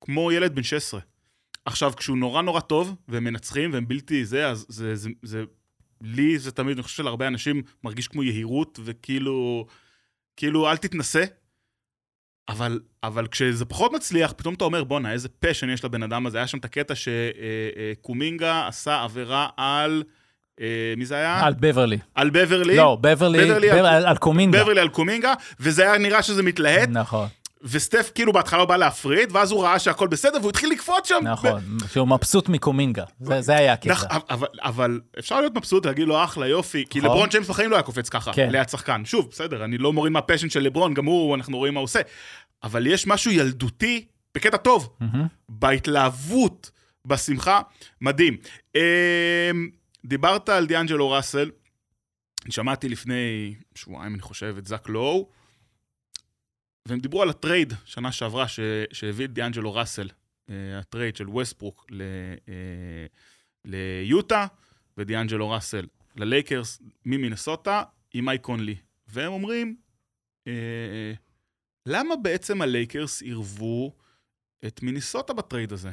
כמו ילד בן 16. עכשיו, כשהוא נורא נורא טוב, והם מנצחים, והם בלתי זה, אז זה, זה, זה, לי זה תמיד, אני חושב שלהרבה אנשים מרגיש כמו יהירות, וכאילו, כאילו, אל תתנסה. אבל, אבל כשזה פחות מצליח, פתאום אתה אומר, בואנה, איזה פשן יש לבן אדם הזה. היה שם את הקטע שקומינגה אה, אה, עשה עבירה על... אה, מי זה היה? על בברלי. על בברלי? לא, בברלי, בברלי על, על, על קומינגה. בברלי על קומינגה, וזה היה נראה שזה מתלהט. נכון. וסטף כאילו בהתחלה בא להפריד, ואז הוא ראה שהכל בסדר, והוא התחיל לקפוץ שם. נכון. שהוא מבסוט מקומינגה, זה, זה היה הקטע. נכ... אבל, אבל אפשר להיות מבסוט ולהגיד לו אחלה, יופי, כי נכון. לברון ג'יימס בחיים לא היה קופץ ככה, כן. ליד שחקן. שוב, בסדר, אני לא מוריד מהפשן של לברון, גם הוא, אנחנו רואים מה הוא עושה. אבל יש משהו ילדותי, בקטע טוב, mm-hmm. בהתלהבות, בשמחה, מדהים. אמ, דיברת על דיאנג'לו ראסל, שמעתי לפני שבועיים, אני חושב, את זאק לואו. והם דיברו על הטרייד שנה שעברה ש... שהביא את דיאנג'לו ראסל, uh, הטרייד של ווסטברוק ל... uh, ליוטה, ודיאנג'לו ראסל ללייקרס ממינסוטה עם מייק קונלי. והם אומרים, uh, למה בעצם הלייקרס עירבו את מינסוטה בטרייד הזה?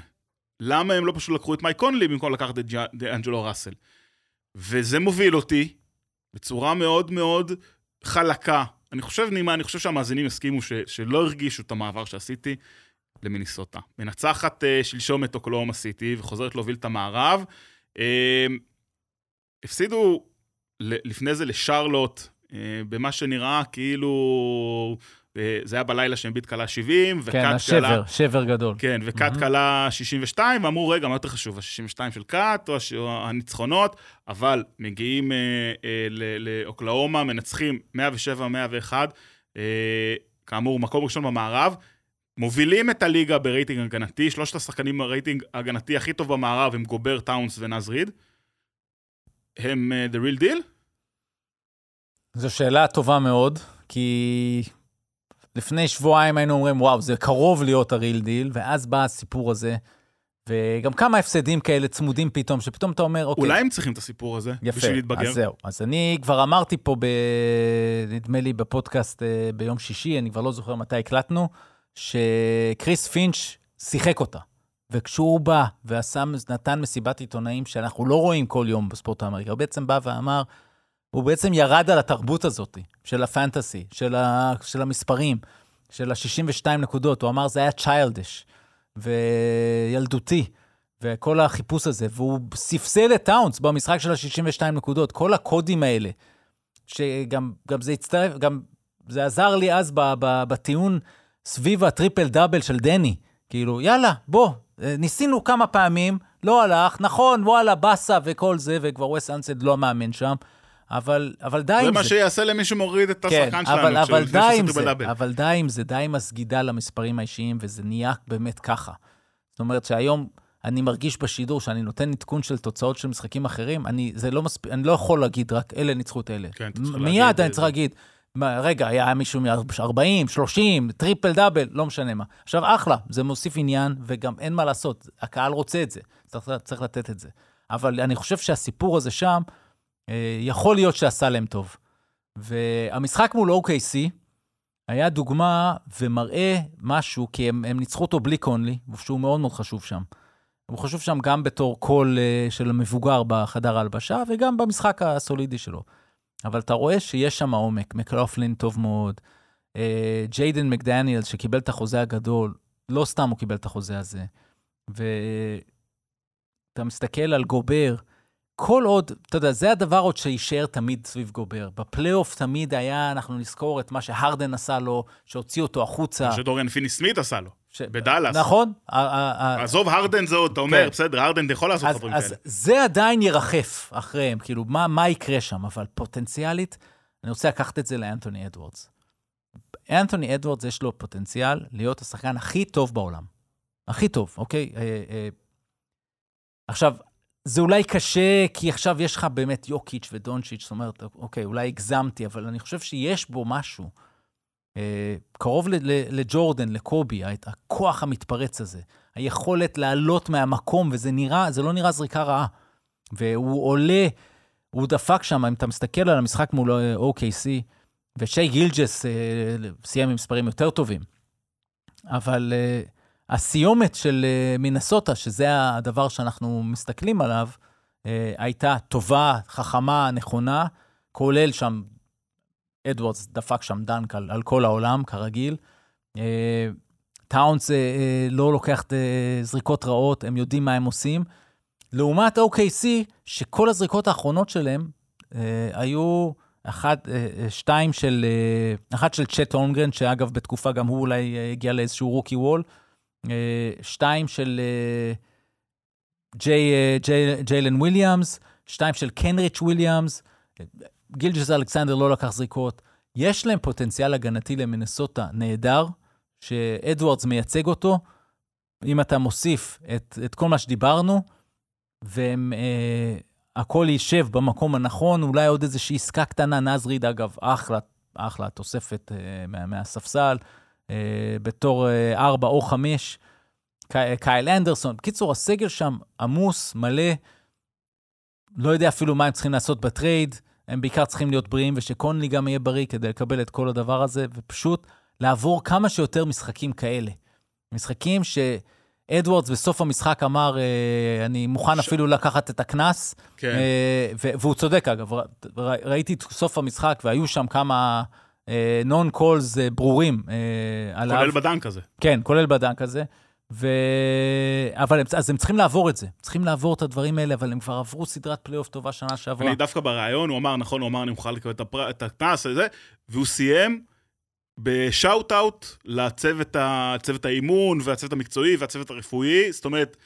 למה הם לא פשוט לקחו את מייק קונלי במקום לקחת את דיאנג'לו ראסל? וזה מוביל אותי בצורה מאוד מאוד חלקה אני חושב, נעימה, אני חושב שהמאזינים יסכימו ש, שלא הרגישו את המעבר שעשיתי למינסוטה. מנצחת uh, שלשום את אוקלהומה סיטי וחוזרת להוביל את המערב. Uh, הפסידו לפני זה לשרלוט, uh, במה שנראה כאילו... אה, זה היה בלילה שאמביט קלה 70, וקאט כן, קלה... השבר, שבר גדול. כן, וקאט מהמם. קלה 62, ואמרו, רגע, מה יותר חשוב, ה-62 של קאט או הש- או הניצחונות? אבל מגיעים אה, אה, לאוקלהומה, מנצחים 107-101, אה, כאמור, מקום ראשון במערב. מובילים את הליגה ברייטינג הגנתי, שלושת השחקנים ברייטינג הגנתי הכי טוב במערב הם גובר, טאונס ונאז ריד. הם uh, the real deal? זו שאלה טובה מאוד, כי לפני שבועיים היינו אומרים, וואו, זה קרוב להיות ה real deal, ואז בא הסיפור הזה, וגם כמה הפסדים כאלה צמודים פתאום, שפתאום אתה אומר, אוקיי, אולי הם צריכים את הסיפור הזה, יפה, בשביל להתבגר. אז זהו. אז אני כבר אמרתי פה, ב... נדמה לי בפודקאסט אה, ביום שישי, אני כבר לא זוכר מתי הקלטנו, שקריס פינץ' שיחק אותה. וכשהוא בא ועשה, נתן מסיבת עיתונאים שאנחנו לא רואים כל יום בספורט האמריקאי, הוא בעצם בא ואמר, הוא בעצם ירד על התרבות הזאת של הפנטסי, של, ה... של המספרים, של ה-62 נקודות. הוא אמר, זה היה צ'יילדיש וילדותי. וכל החיפוש הזה, והוא ספסל את טאונס במשחק של ה-62 נקודות, כל הקודים האלה, שגם גם זה הצטרף, גם זה עזר לי אז ב, ב, בטיעון סביב הטריפל דאבל של דני. כאילו, יאללה, בוא, אה, ניסינו כמה פעמים, לא הלך, נכון, וואלה, באסה וכל זה, וכבר וס אנסד לא מאמן שם, אבל, אבל די זה עם מה זה. שיעשה למי שמוריד את כן, השחקן שלנו. אבל, אבל די עם זה, דאבל. אבל די עם זה, די עם הסגידה למספרים האישיים, וזה נהיה באמת ככה. זאת אומרת שהיום אני מרגיש בשידור שאני נותן עדכון של תוצאות של משחקים אחרים, אני, זה לא מספיק, אני לא יכול להגיד רק אלה ניצחו את אלה. כן, מיד אני צריך להגיד, מה, רגע, היה מישהו מ-40, 30, triple double, לא משנה מה. עכשיו, אחלה, זה מוסיף עניין, וגם אין מה לעשות, הקהל רוצה את זה, צריך, צריך לתת את זה. אבל אני חושב שהסיפור הזה שם, יכול להיות שעשה להם טוב. והמשחק מול OKC היה דוגמה ומראה משהו, כי הם, הם ניצחו אותו בלי קונלי, שהוא מאוד מאוד חשוב שם. הוא חשוב שם גם בתור קול uh, של המבוגר בחדר ההלבשה, וגם במשחק הסולידי שלו. אבל אתה רואה שיש שם עומק, מקלופלין טוב מאוד, uh, ג'יידן מקדניאל שקיבל את החוזה הגדול, לא סתם הוא קיבל את החוזה הזה. ואתה מסתכל על גובר, כל עוד, אתה יודע, זה הדבר עוד שיישאר תמיד סביב גובר. בפלייאוף תמיד היה, אנחנו נזכור את מה שהרדן עשה לו, שהוציא אותו החוצה. מה שדוריאן פיני סמית עשה לו, ש... בדאלאס. נכון. עזוב, הרדן זה עוד, אתה אומר, כן. בסדר, הרדן יכול לעשות אז, דברים אז כאלה. זה עדיין ירחף אחריהם, כאילו, מה, מה יקרה שם? אבל פוטנציאלית, אני רוצה לקחת את זה לאנתוני אדוורדס. אנתוני אדוורדס יש לו פוטנציאל להיות השחקן הכי טוב בעולם. הכי טוב, אוקיי? אה, אה, עכשיו, זה אולי קשה, כי עכשיו יש לך באמת יוקיץ' ודונצ'יץ', זאת אומרת, אוקיי, אולי הגזמתי, אבל אני חושב שיש בו משהו. אה, קרוב לג'ורדן, לקובי, הכוח המתפרץ הזה, היכולת לעלות מהמקום, וזה נראה, זה לא נראה זריקה רעה. והוא עולה, הוא דפק שם, אם אתה מסתכל על המשחק מול אה, OKC, ושי גילג'ס אה, סיים עם מספרים יותר טובים. אבל אה, הסיומת של אה, מינסוטה, שזה הדבר שאנחנו מסתכלים עליו, אה, הייתה טובה, חכמה, נכונה, כולל שם, אדוורדס דפק שם dunk על, על כל העולם, כרגיל. אה, טאונס לא לוקח זריקות רעות, הם יודעים מה הם עושים. לעומת OKC, שכל הזריקות האחרונות שלהם היו אחת, שתיים של, אחת של צ'ט הולמגרן, שאגב, בתקופה גם הוא אולי הגיע לאיזשהו rookie wall, שתיים של אה, אה, ג'יי, ג'יילן וויליאמס, שתיים של קנריץ' וויליאמס, גילג'ס אלכסנדר לא לקח זריקות. יש להם פוטנציאל הגנתי למינסוטה נהדר, שאדוארדס מייצג אותו. אם אתה מוסיף את, את כל מה שדיברנו, והם, אה, הכל יישב במקום הנכון, אולי עוד איזושהי עסקה קטנה, נאז ריד, אגב, אחלה, אחלה תוספת אה, מה, מהספסל, אה, בתור אה, ארבע או חמש. קי- קייל אנדרסון. בקיצור, הסגל שם עמוס, מלא, לא יודע אפילו מה הם צריכים לעשות ב trade, הם בעיקר צריכים להיות בריאים, ושקונלי גם יהיה בריא כדי לקבל את כל הדבר הזה, ופשוט לעבור כמה שיותר משחקים כאלה. משחקים שאדוורדס בסוף המשחק אמר, אה, אני מוכן ש- אפילו לקחת את הקנס, כן. אה, והוא צודק, אגב, ראיתי את סוף המשחק, והיו שם כמה non calls ברורים אה, עליו. כולל ב dunk הזה. כן, כולל ב dunk הזה. ו... אבל הם, אז הם צריכים לעבור את זה, צריכים לעבור את הדברים האלה, אבל הם כבר עברו סדרת פלייאוף טובה שנה שעברה. אני דווקא בריאיון, הוא אמר, נכון, הוא אמר, אני מוכן לקבל את הקנס הזה, והוא סיים ב shout-out לצוות ה- האימון, והצוות המקצועי, והצוות הרפואי, זאת אומרת,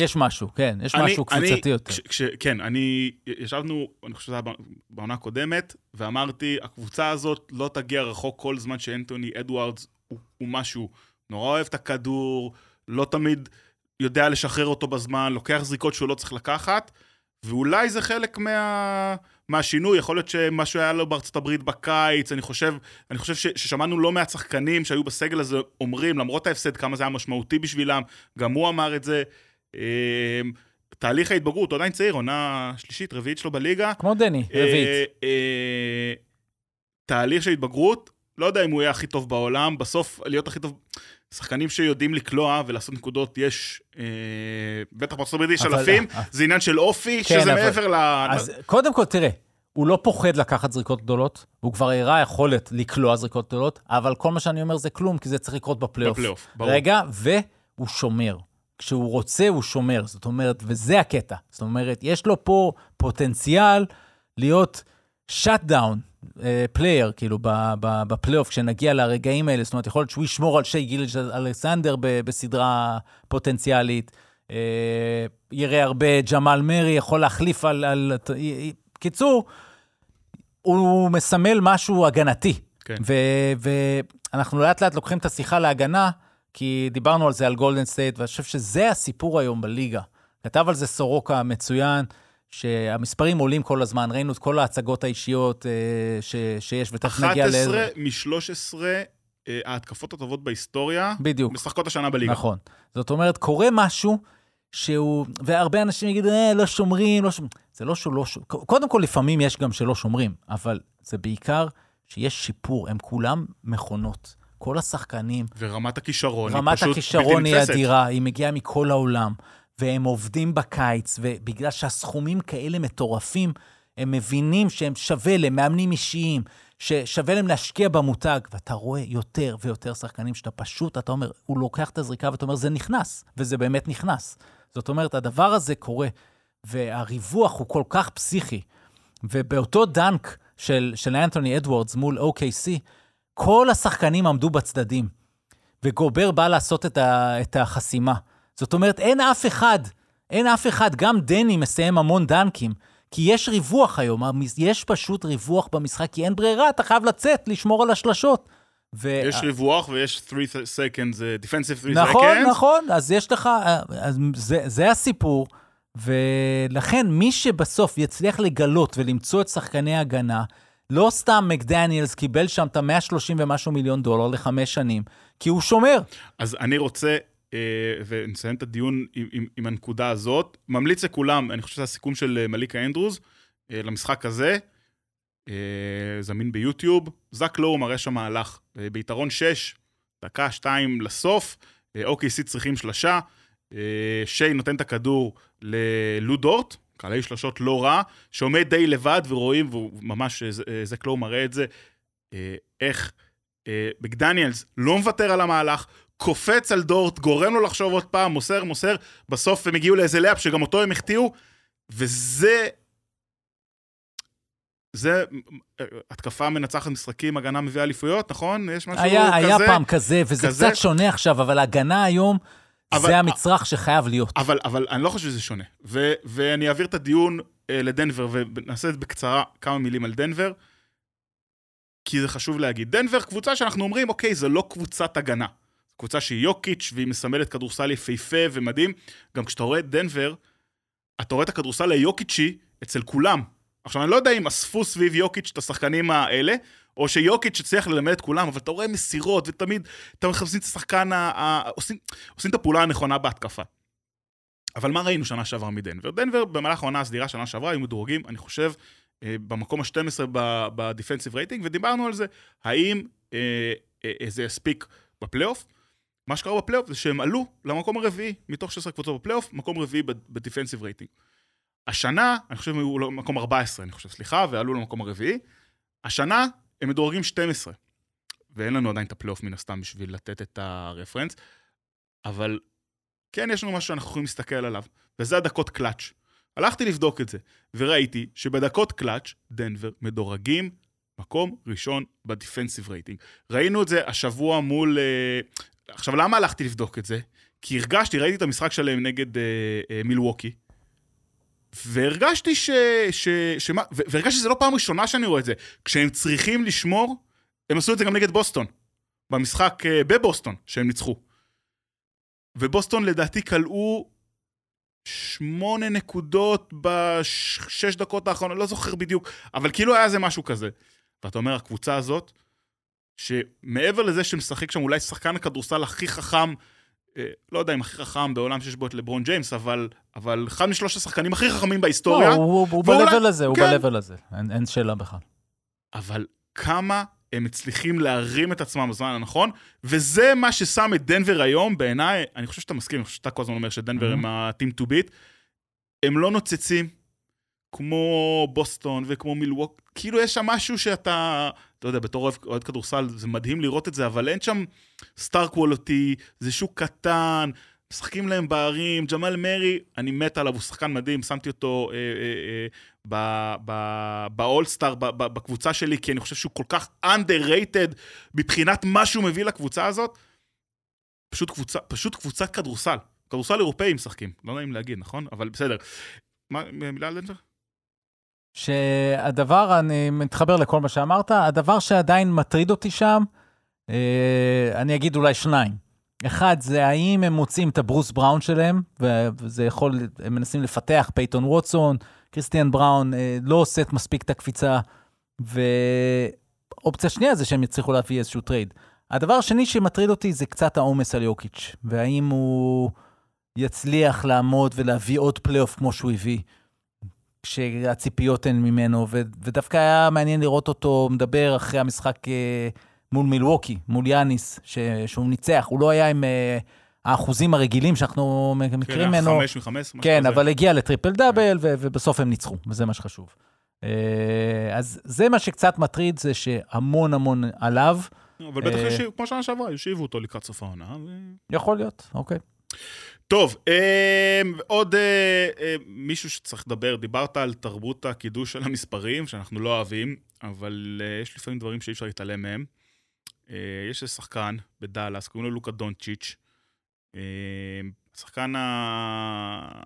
יש משהו, כן, יש אני- משהו אני- קבוצתי יותר. כש, כש, כן, אני, ישבנו, אני חושב שזה היה בעונה הקודמת, ואמרתי, הקבוצה הזאת לא תגיע רחוק כל זמן שאנתוני אדוורדס הוא, הוא משהו, נורא אוהב את הכדור, לא תמיד יודע לשחרר אותו בזמן, לוקח זריקות שהוא לא צריך לקחת, ואולי זה חלק מה, מהשינוי, יכול להיות שמשהו היה לו בארצות הברית בקיץ, אני חושב, אני חושב ש, ששמענו לא מעט שחקנים שהיו בסגל הזה אומרים, למרות ההפסד, כמה זה היה משמעותי בשבילם, גם הוא אמר את זה. אמ, תהליך ההתבגרות, הוא עדיין צעיר, עונה שלישית, רביעית שלו בליגה. כמו דני, רביעית. אה, אה, תהליך של התבגרות, לא יודע אם הוא יהיה הכי טוב בעולם, בסוף להיות הכי טוב, שחקנים שיודעים לקלוע ולעשות נקודות, יש, אה, בטח בארצות הברית יש אלפים, אה, זה עניין של אופי, כן, שזה אבל- מעבר ל... אז קודם כל, תראה, הוא לא פוחד לקחת זריקות גדולות, הוא כבר הראה יכולת לקלוע זריקות גדולות, אבל כל מה שאני אומר זה כלום, כי זה צריך לקרות בפלייאוף. בפלייאוף, ברור. רגע, והוא שומר. כשהוא רוצה, הוא שומר. זאת אומרת, וזה הקטע. זאת אומרת, יש לו פה פוטנציאל להיות shutdown player, כאילו, בפלייאוף, כשנגיע לרגעים האלה. זאת אומרת, יכול להיות שהוא ישמור על שי גילג'ס אלכסנדר בסדרה פוטנציאלית. אה, יראה הרבה ג'מאל מארי, יכול להחליף על... על... קיצור, הוא מסמל משהו הגנתי. כן. ואנחנו לאט לאט לוקחים את השיחה להגנה, כי דיברנו על זה, על גולדן סטייט, ואני חושב שזה הסיפור היום בליגה. כתב על זה סורוקה מצוין, שהמספרים עולים כל הזמן, ראינו את כל ההצגות האישיות אה, ש, שיש, ותכף נגיע ל... 11 מ-13 אה, ההתקפות הטובות בהיסטוריה, בדיוק. משחקות השנה בליגה. נכון. זאת אומרת, קורה משהו שהוא, והרבה אנשים יגידו, אה, לא שומרים, לא שומרים. זה לא שהוא לא שומרים. קודם כל, לפעמים יש גם שלא שומרים, אבל זה בעיקר שיש שיפור, הם כולם מכונות. כל השחקנים, ורמת הכישרון היא רמת פשוט הכישרון בלתי היא נתפסת. אדירה, היא מגיעה מכל העולם, והם עובדים בקיץ, ובגלל שהסכומים כאלה מטורפים, הם מבינים שהם שווה למאמנים אישיים, ששווה להם להשקיע במותג, ואתה רואה יותר ויותר שחקנים שאתה פשוט, אתה אומר, הוא לוקח את הזריקה ואתה אומר, זה נכנס, וזה באמת נכנס. זאת אומרת, הדבר הזה קורה, והריווח הוא כל כך פסיכי. ובאותו dunk של, של אנתוני אדוורדס מול OKC, כל השחקנים עמדו בצדדים, וגובר בא לעשות את, ה, את החסימה. זאת אומרת, אין אף אחד, אין אף אחד, גם דני מסיים המון דנקים, כי יש ריווח היום, יש פשוט ריווח במשחק, כי אין ברירה, אתה חייב לצאת, לשמור על השלשות. ו... יש ריווח ויש 3 seconds, אה, defensive 3 נכון, seconds. נכון, אז יש לך, אז זה, זה הסיפור, ולכן מי שבסוף יצליח לגלות ולמצוא את שחקני ההגנה, לא סתם מקדניאלס קיבל שם את ה-130 ומשהו מיליון דולר לחמש שנים, כי הוא שומר. אז אני רוצה, אה, ונסיים את הדיון עם, עם, עם הנקודה הזאת, ממליץ לכולם, אני חושב שזה הסיכום של אה, מליקה אנדרוס, אה, למשחק הזה, אה, זמין ביוטיוב, זק לואו מראה שם מהלך, אה, ביתרון 6, דקה 2 לסוף, אה, OKC צריכים שלשה, אה, שיי נותן את הכדור ללודורט, קהלי שלשות לא רע, שעומד די לבד ורואים, והוא ממש, אה, אה, זק לואו מראה את זה, אה, איך מקדניאלס לא מוותר על המהלך, קופץ על דורט, גורם לו לחשוב עוד פעם, מוסר, מוסר, בסוף הם הגיעו לאיזה לאפ שגם אותו הם החטיאו, וזה... זה התקפה מנצחת משחקים, הגנה מביאה אליפויות, נכון? יש משהו היה, כזה? היה פעם כזה, וזה כזה? קצת שונה עכשיו, אבל ההגנה היום, אבל- זה המצרך שחייב להיות. אבל, אבל אני לא חושב שזה שונה. ו, ואני אעביר את הדיון אה, לדנבר, ונעשה בקצרה כמה מילים על דנבר, כי זה חשוב להגיד. דנבר, קבוצה שאנחנו אומרים, אוקיי, זו לא קבוצת הגנה. קבוצה שהיא יוקיץ' והיא מסמלת כדורסל יפהפה ומדהים. גם כשאתה רואה את דנבר, אתה רואה את הכדורסל היוקיצ'י אצל כולם. עכשיו, אני לא יודע אם אספו סביב יוקיץ' את השחקנים האלה, או שיוקיץ' הצליח ללמד את כולם, אבל אתה רואה מסירות, ותמיד אתה מחפשים את השחקן, ה... ה... עושים, עושים את הפעולה הנכונה בהתקפה. אבל מה ראינו שנה שעברה מדנבר? דנבר במהלך העונה הסדירה שנה שעברה היו מדורגים, אני חושב, אה, במקום ה-12 ב defensive rating, ודיברנו על זה, האם אה, אה, אה, זה יספיק בפלייאוף? מה שקרה בפלייאוף זה שהם עלו למקום הרביעי, מתוך 16 קבוצות בפלייאוף, מקום רביעי ב defensive rating. השנה, אני חושב הם היו למקום 14, אני חושב, סליחה, ועלו למקום הרביעי. השנה הם מדורגים 12. ואין לנו עדיין את הפלייאוף מן הסתם בשביל לתת את ה reference. אבל כן יש לנו משהו שאנחנו יכולים להסתכל עליו, וזה הדקות קלאץ'. הלכתי לבדוק את זה, וראיתי שבדקות קלאץ', דנבר מדורגים מקום ראשון ב defensive rating. ראינו את זה השבוע מול... Uh, עכשיו, למה הלכתי לבדוק את זה? כי הרגשתי, ראיתי את המשחק שלהם נגד uh, uh, מילווקי, והרגשתי ש... ש... ש... והרגשתי שזה לא פעם ראשונה שאני רואה את זה. כשהם צריכים לשמור, הם עשו את זה גם נגד בוסטון. במשחק uh, בבוסטון, שהם ניצחו. ובוסטון לדעתי כלאו שמונה נקודות בשש דקות האחרונות, לא זוכר בדיוק, אבל כאילו היה איזה משהו כזה. ואתה אומר, הקבוצה הזאת, שמעבר לזה שמשחק שם אולי שחקן הכדורסל הכי חכם, אה, לא יודע אם הכי חכם בעולם שיש בו את לברון ג'יימס, אבל, אבל אחד משלושת השחקנים הכי חכמים בהיסטוריה. לא, הוא, הוא ואולי, ב-level הזה, הוא כן. ב-level הזה, אין, אין שאלה בכלל. אבל כמה הם מצליחים להרים את עצמם בזמן הנכון, וזה מה ששם את דנבר היום, בעיניי, אני חושב שאתה מסכים, אני חושב שאתה כל הזמן אומר שדנבר mm-hmm. הם ה-team to beat, הם לא נוצצים כמו בוסטון וכמו מילווק, כאילו יש שם משהו שאתה, אתה יודע, בתור אוהד כדורסל זה מדהים לראות את זה, אבל אין שם סטאר קוולטי, זה שוק קטן, משחקים להם בערים, ג'מאל מרי, אני מת עליו, הוא שחקן מדהים, שמתי אותו אה, אה, אה, באולסטאר, בקבוצה שלי, כי אני חושב שהוא כל כך underrated מבחינת מה שהוא מביא לקבוצה הזאת. פשוט קבוצה, פשוט קבוצת כדורסל. כדורסל אירופאי משחקים, לא נעים להגיד, נכון? אבל בסדר. מה, מילה על דנבר? שהדבר, אני מתחבר לכל מה שאמרת, הדבר שעדיין מטריד אותי שם, אה, אני אגיד אולי שניים. אחד, זה האם הם מוצאים את הברוס בראון שלהם, וזה יכול, הם מנסים לפתח, פייתון ווטסון, קריסטיאן בראון אה, לא עושה את מספיק את הקפיצה, ואופציה שנייה זה שהם יצליחו להביא איזשהו trade. הדבר השני שמטריד אותי זה קצת העומס על יוקיץ', והאם הוא יצליח לעמוד ולהביא עוד פלייאוף כמו שהוא הביא. כשהציפיות הן ממנו, ו- ודווקא היה מעניין לראות אותו מדבר אחרי המשחק אה, מול מילווקי, מול יאניס, ש- שהוא ניצח. הוא לא היה עם אה, האחוזים הרגילים שאנחנו מכירים כן, ממנו. כן, חמש מחמש. כן, אבל הגיע לטריפל דאבל, ובסוף הם ניצחו, וזה מה שחשוב. אה, אז זה מה שקצת מטריד, זה שהמון המון עליו. אבל בטח, כמו שנה שעברה, יושיבו אותו לקראת סוף העונה. ו... יכול להיות, אוקיי. טוב, אה, עוד אה, אה, מישהו שצריך לדבר, דיברת על תרבות הקידוש של המספרים, שאנחנו לא אוהבים, אבל אה, יש לפעמים דברים שאי אפשר להתעלם מהם. יש איזה שחקן בדאלאס, קוראים לו לוקה דונצ'יץ', שחקן ה...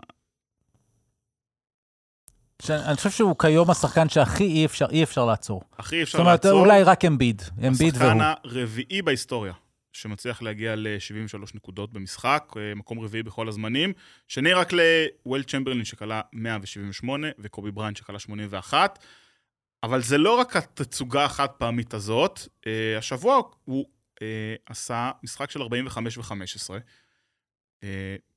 אני חושב שהוא כיום השחקן שהכי אי אפשר, אי אפשר לעצור. הכי אפשר לעצור. זאת אומרת, אולי רק אמביד, אמביד והוא. השחקן הרביעי בהיסטוריה שמצליח להגיע ל-73 נקודות במשחק, אה, מקום רביעי בכל הזמנים. שני רק לוויל צ'מברלין שכלה 178 וקובי בריין שכלה 81. אבל זה לא רק התצוגה החד פעמית הזאת, אה, השבוע הוא אה, עשה משחק של 45 ו-15.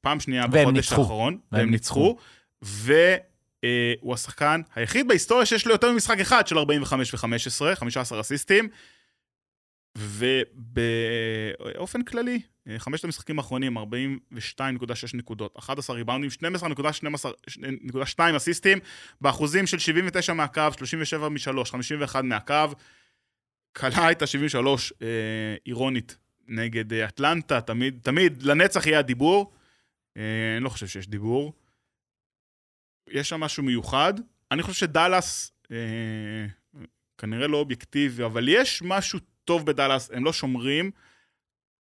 פעם שנייה בחודש ניצחו. האחרון, והם ניצחו, והוא השחקן היחיד בהיסטוריה שיש לו יותר ממשחק אחד של 45 ו-15, 15 אסיסטים. ובאופן כללי, חמשת המשחקים האחרונים, 42.6 נקודות, 11 ריבאונדים, 12.2 אסיסטים, באחוזים של 79 מהקו, 37 מ-3, 51 מהקו. קלה את ה-73 אה, אירונית נגד אה, אטלנטה, תמיד, תמיד, לנצח יהיה הדיבור. אה, אני לא חושב שיש דיבור. יש שם משהו מיוחד. אני חושב שדאלאס, אה, כנראה לא אובייקטיבי, אבל יש משהו טוב בדאלאס, הם לא שומרים.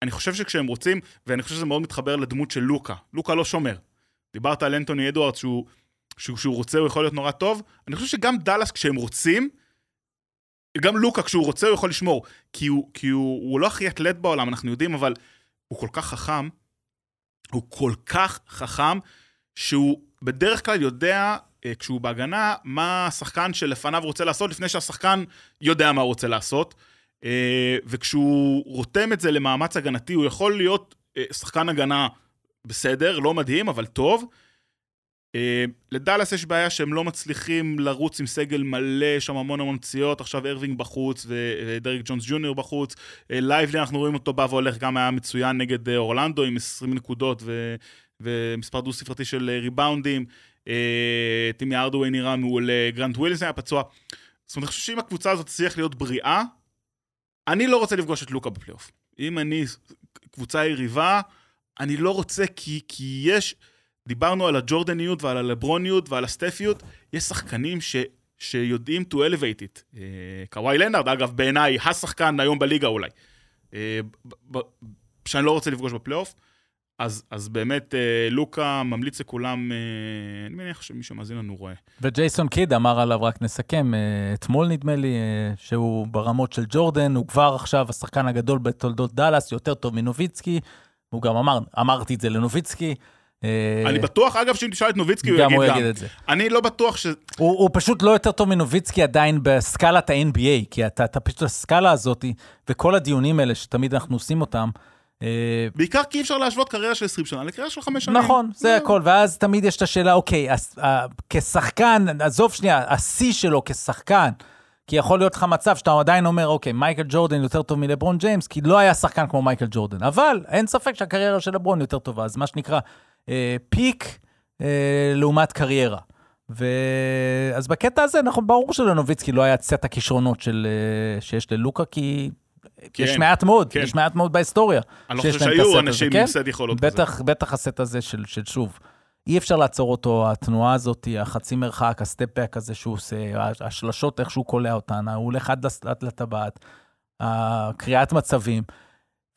אני חושב שכשהם רוצים, ואני חושב שזה מאוד מתחבר לדמות של לוקה. לוקה לא שומר. דיברת על אנטוני אדוארד שהוא, שהוא, שהוא רוצה הוא יכול להיות נורא טוב. אני חושב שגם דאלאס כשהם רוצים, גם לוקה כשהוא רוצה הוא יכול לשמור. כי הוא, כי הוא, הוא לא הכי אתלט בעולם, אנחנו יודעים, אבל הוא כל כך חכם, הוא כל כך חכם, שהוא בדרך כלל יודע, אה, כשהוא בהגנה, מה השחקן שלפניו רוצה לעשות, לפני שהשחקן יודע מה הוא רוצה לעשות. אה, וכשהוא רותם את זה למאמץ הגנתי, הוא יכול להיות אה, שחקן הגנה בסדר, לא מדהים, אבל טוב. אה, לדאלאס יש בעיה שהם לא מצליחים לרוץ עם סגל מלא, יש שם המון המון פציעות, עכשיו ארווינג בחוץ ודריק ג'ונס ג'וניור בחוץ. לייבלי, אנחנו רואים אותו בא והולך, גם היה מצוין נגד אורלנדו עם 20 נקודות ו... ומספר דו-ספרתי של ריבאונדים. טים הארדווי נראה מעולה, גרנט וויליאמס היה פצוע. זאת אומרת, אני חושב שאם הקבוצה הזאת תצליח להיות בריאה, אני לא רוצה לפגוש את לוקה בפלייאוף. אם אני קבוצה יריבה, אני לא רוצה כי, כי יש, דיברנו על הג'ורדניות ועל הלברוניות ועל הסטפיות, יש שחקנים ש, שיודעים to elevate it. אה, קוואי לנארד, אגב, בעיניי, השחקן היום בליגה אולי. אה, שאני לא רוצה לפגוש בפלייאוף. אז, אז באמת, אה, לוקה ממליץ לכולם, אה, אני מניח שמי שמאזין לנו רואה. וג'ייסון קיד אמר עליו, רק נסכם, אה, אתמול נדמה לי, אה, שהוא ברמות של ג'ורדן, הוא כבר עכשיו השחקן הגדול בתולדות דאלאס, יותר טוב מנוביצקי. הוא גם אמר, אמרתי את זה לנוביצקי. אה, אני בטוח, אגב, שאם תשאל את נוביצקי, הוא גם יגיד הוא גם. יגיד את זה. אני לא בטוח ש... הוא, הוא פשוט לא יותר טוב מנוביצקי עדיין בסקלת ה-NBA, כי אתה, אתה פשוט הסקאלה הזאת, וכל הדיונים האלה שתמיד אנחנו עושים אותם, בעיקר כי אי אפשר להשוות קריירה של 20 שנה לקריירה של 5 שנים. נכון, זה. הכל, ואז תמיד יש את השאלה, אוקיי, אה, כשחקן, עזוב שנייה, השיא שלו כשחקן, כי יכול להיות לך מצב שאתה עדיין אומר, אוקיי, מייקל ג'ורדן יותר טוב מלברון ג'יימס, כי לא היה שחקן כמו מייקל ג'ורדן, אבל אין ספק שהקריירה של לברון יותר טובה, אז מה שנקרא, אה, פיק אה, לעומת קריירה. ו... אז בקטע הזה, נכון, ברור שלנוביצקי לא היה סט הכישרונות של, אה, שיש ללוקה, כי כן, יש מעט מאוד, כן. יש מעט מאוד בהיסטוריה. אני לא חושב שהיו אנשים כן? עם סט יכולות כזה. בטח, בטח הסט הזה של, של שוב. אי אפשר לעצור אותו, התנועה הזאת, החצי מרחק, ה-step back הזה שהוא עושה, השלשות, איך שהוא קולע אותן, הוא הולך עד לטבעת, הקריאת מצבים.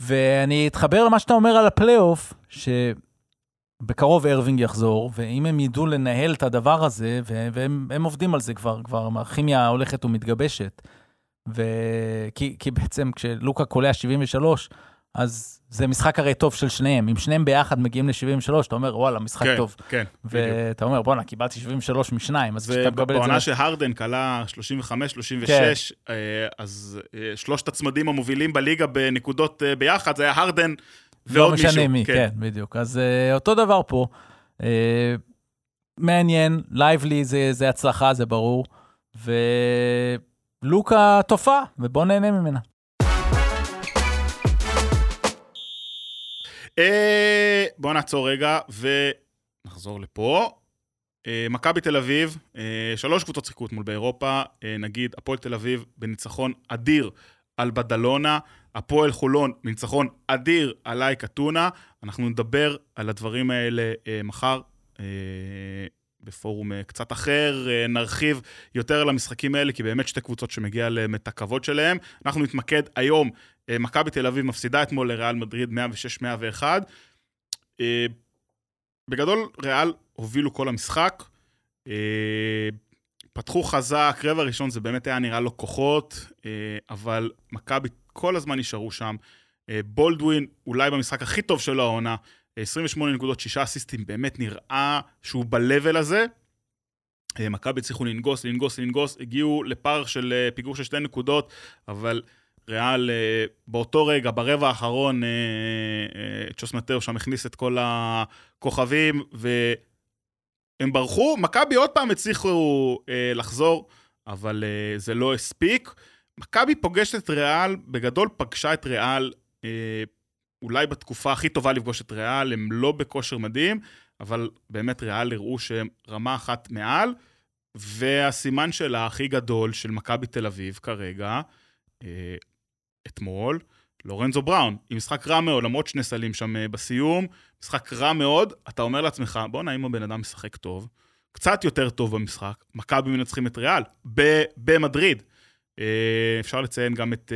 ואני אתחבר למה שאתה אומר על הפלייאוף, שבקרוב ארווינג יחזור, ואם הם ידעו לנהל את הדבר הזה, והם הם עובדים על זה כבר, כבר הכימיה הולכת ומתגבשת. ו... כי, בעצם כשלוקה קולע 73, אז זה משחק הרי טוב של שניהם. אם שניהם ביחד מגיעים ל-73, אתה אומר, וואלה, משחק כן, טוב. כן, בדיוק. ואתה אומר, בואנה, קיבלתי 73 משניים, אז כשאתה מקבל את זה... ובעונה שהרדן כלה 35, 36, כן. אה, אז אה, שלושת הצמדים המובילים בליגה בנקודות אה, ביחד, זה היה הרדן לא ועוד מישהו. משנה מי, כן, בדיוק. אז אותו דבר פה. מעניין, לייבלי זה, זה הצלחה, זה ברור. ולוקה תופעה, ובוא נהנה ממנה. אה, בואו נעצור רגע ונחזור לפה. אה, מכבי תל אביב, אה, שלוש קבוצות שיחקו אתמול באירופה, נגיד הפועל תל אביב בניצחון אדיר על בדלונה, הפועל חולון בניצחון אדיר על אייק אתונה. אנחנו נדבר על הדברים האלה מחר. בפורום אה, קצת אחר, אה, נרחיב יותר על המשחקים האלה, כי באמת שתי קבוצות שמגיע להם את הכבוד שלהם. אנחנו נתמקד היום, אה, מכבי תל אביב מפסידה אתמול לריאל מדריד 106-101. אה, בגדול, ריאל הובילו כל המשחק. פתחו חזק, רבע ראשון זה באמת היה נראה לו כוחות, אה, אבל מכבי כל הזמן נשארו שם. בולדווין, אולי במשחק הכי טוב שלו העונה, 28 נקודות, 6 אסיסטים, באמת נראה שהוא ב-level הזה. אה, מכבי הצליחו לנגוס, לנגוס, לנגוס, הגיעו לפער של אה, פיגור של שתי נקודות, אבל ריאל אה, באותו רגע, ברבע האחרון, צ'וס מטאו שם הכניס את כל הכוכבים, והם ברחו. מכבי עוד פעם הצליחו לחזור, אבל זה לא הספיק. מכבי פוגשת את ריאל, בגדול פגשה את ריאל אולי בתקופה הכי טובה לפגוש את ריאל, הם לא בכושר מדהים, אבל באמת ריאל הראו שהם רמה אחת מעל, והסימן שלה הכי גדול של מכבי תל אביב כרגע, אה, אתמול, לורנזו בראון, עם משחק רע מאוד, למרות שני סלים שם אה, בסיום, משחק רע מאוד, אתה אומר לעצמך, בואנה, אם הבן אדם משחק טוב, קצת יותר טוב במשחק, מכבי מנצחים את ריאל, במדריד. אה, אפשר לציין גם את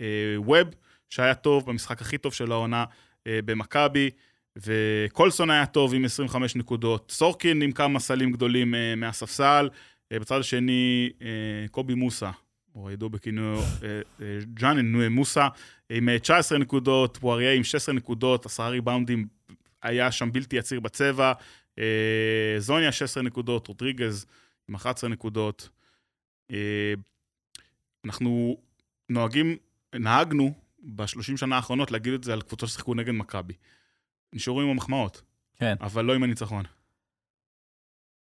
אה, ווב, שהיה טוב במשחק הכי טוב של העונה אה, במכבי, וקולסון היה טוב עם 25 נקודות, סורקין עם כמה סלים גדולים אה, מהספסל, אה, בצד השני קובי מוסה, או ידעו בכינוי ג'אנן נויה מוסה, עם אה, 19 נקודות, פואריה עם 16 נקודות, עשרה ריבאונדים, היה שם בלתי יציר בצבע, זוניה 16 נקודות, רודריגז עם 11 נקודות. אנחנו נוהגים, נהגנו בשלושים שנה האחרונות להגיד את זה על קבוצות ששיחקו נגד מכבי. נשארו עם המחמאות, כן. אבל לא עם הניצחון.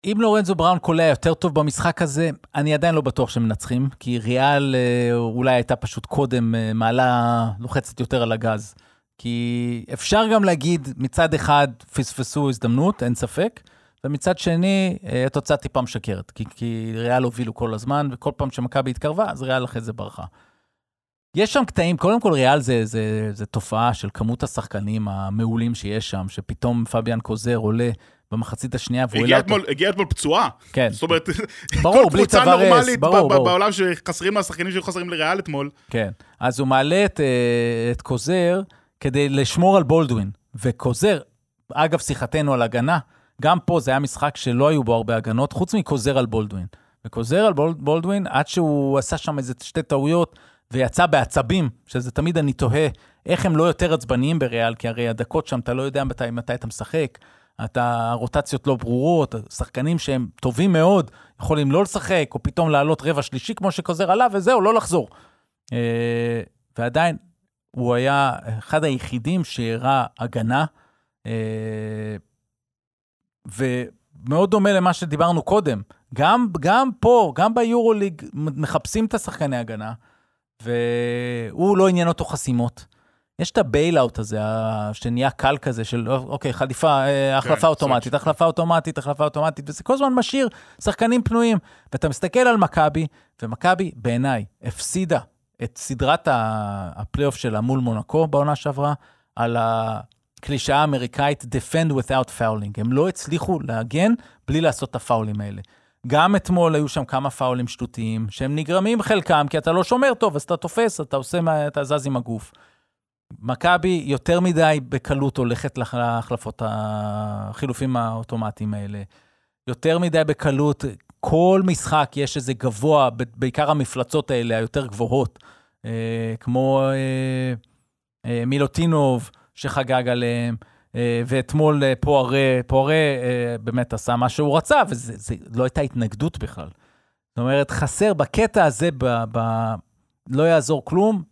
אם לורנזו בראון קולע יותר טוב במשחק הזה, אני עדיין לא בטוח שהם מנצחים, כי ריאל אה, אולי הייתה פשוט קודם אה, מעלה, לוחצת יותר על הגז. כי אפשר גם להגיד, מצד אחד פספסו הזדמנות, אין ספק, ומצד שני, אה, התוצאה טיפה משקרת, כי, כי ריאל הובילו כל הזמן, וכל פעם שמכבי התקרבה, אז ריאל אחרי זה ברחה. יש שם קטעים, קודם כל ריאל זה, זה, זה תופעה של כמות השחקנים המעולים שיש שם, שפתאום פביאן קוזר עולה במחצית השנייה והוא העלה אותו. הגיע אתמול פצועה. כן, זאת אומרת, ברור, כל קבוצה נורמלית ברור, ברור. בעולם שחסרים מהשחקנים שהיו חסרים לריאל אתמול. כן. אז הוא מעלה את, אה, את קוזר כדי לשמור על בולדווין. וקוזר, אגב שיחתנו על הגנה, גם פה זה היה משחק שלא היו בו הרבה הגנות, חוץ מקוזר על בולדווין. וקוזר על בול, בולדווין, עד שהוא עשה שם איזה שתי טעויות, ויצא בעצבים, שזה תמיד אני תוהה, איך הם לא יותר עצבניים בריאל, כי הרי הדקות שם, אתה לא יודע מתי, מתי אתה משחק, אתה, הרוטציות לא ברורות, שחקנים שהם טובים מאוד, יכולים לא לשחק, או פתאום לעלות רבע שלישי כמו שקוזר עליו, וזהו, לא לחזור. אה, ועדיין, הוא היה אחד היחידים שהראה הגנה, אה, ומאוד דומה למה שדיברנו קודם. גם, גם פה, גם ביורוליג, מחפשים את השחקני הגנה, והוא לא עניין אותו חסימות. יש את ה-bailout הזה, שנהיה קל כזה, של אוקיי, חליפה, אה, החלפה כן, אוטומטית, switch. החלפה אוטומטית, החלפה אוטומטית, וזה כל הזמן משאיר שחקנים פנויים. ואתה מסתכל על מכבי, ומכבי, בעיניי, הפסידה את סדרת הפלייאוף שלה מול מונקו בעונה שעברה, על הקלישאה האמריקאית Defend without fouling. הם לא הצליחו להגן בלי לעשות את הפאולים האלה. גם אתמול היו שם כמה פאולים שטותיים, שהם נגרמים חלקם, כי אתה לא שומר טוב, אז אתה תופס, אתה עושה, מה- אתה זז עם הגוף. מכבי יותר מדי בקלות הולכת להחלפות החילופים האוטומטיים האלה. יותר מדי בקלות, כל משחק יש איזה גבוה, בעיקר המפלצות האלה, היותר גבוהות, אה, כמו אה, אה, מילוטינוב, שחגג עליהם, ואתמול אה, פוארה, פוארה אה, באמת עשה מה שהוא רצה, וזה לא הייתה התנגדות בכלל. זאת אומרת, חסר בקטע הזה, ב, ב, לא יעזור כלום,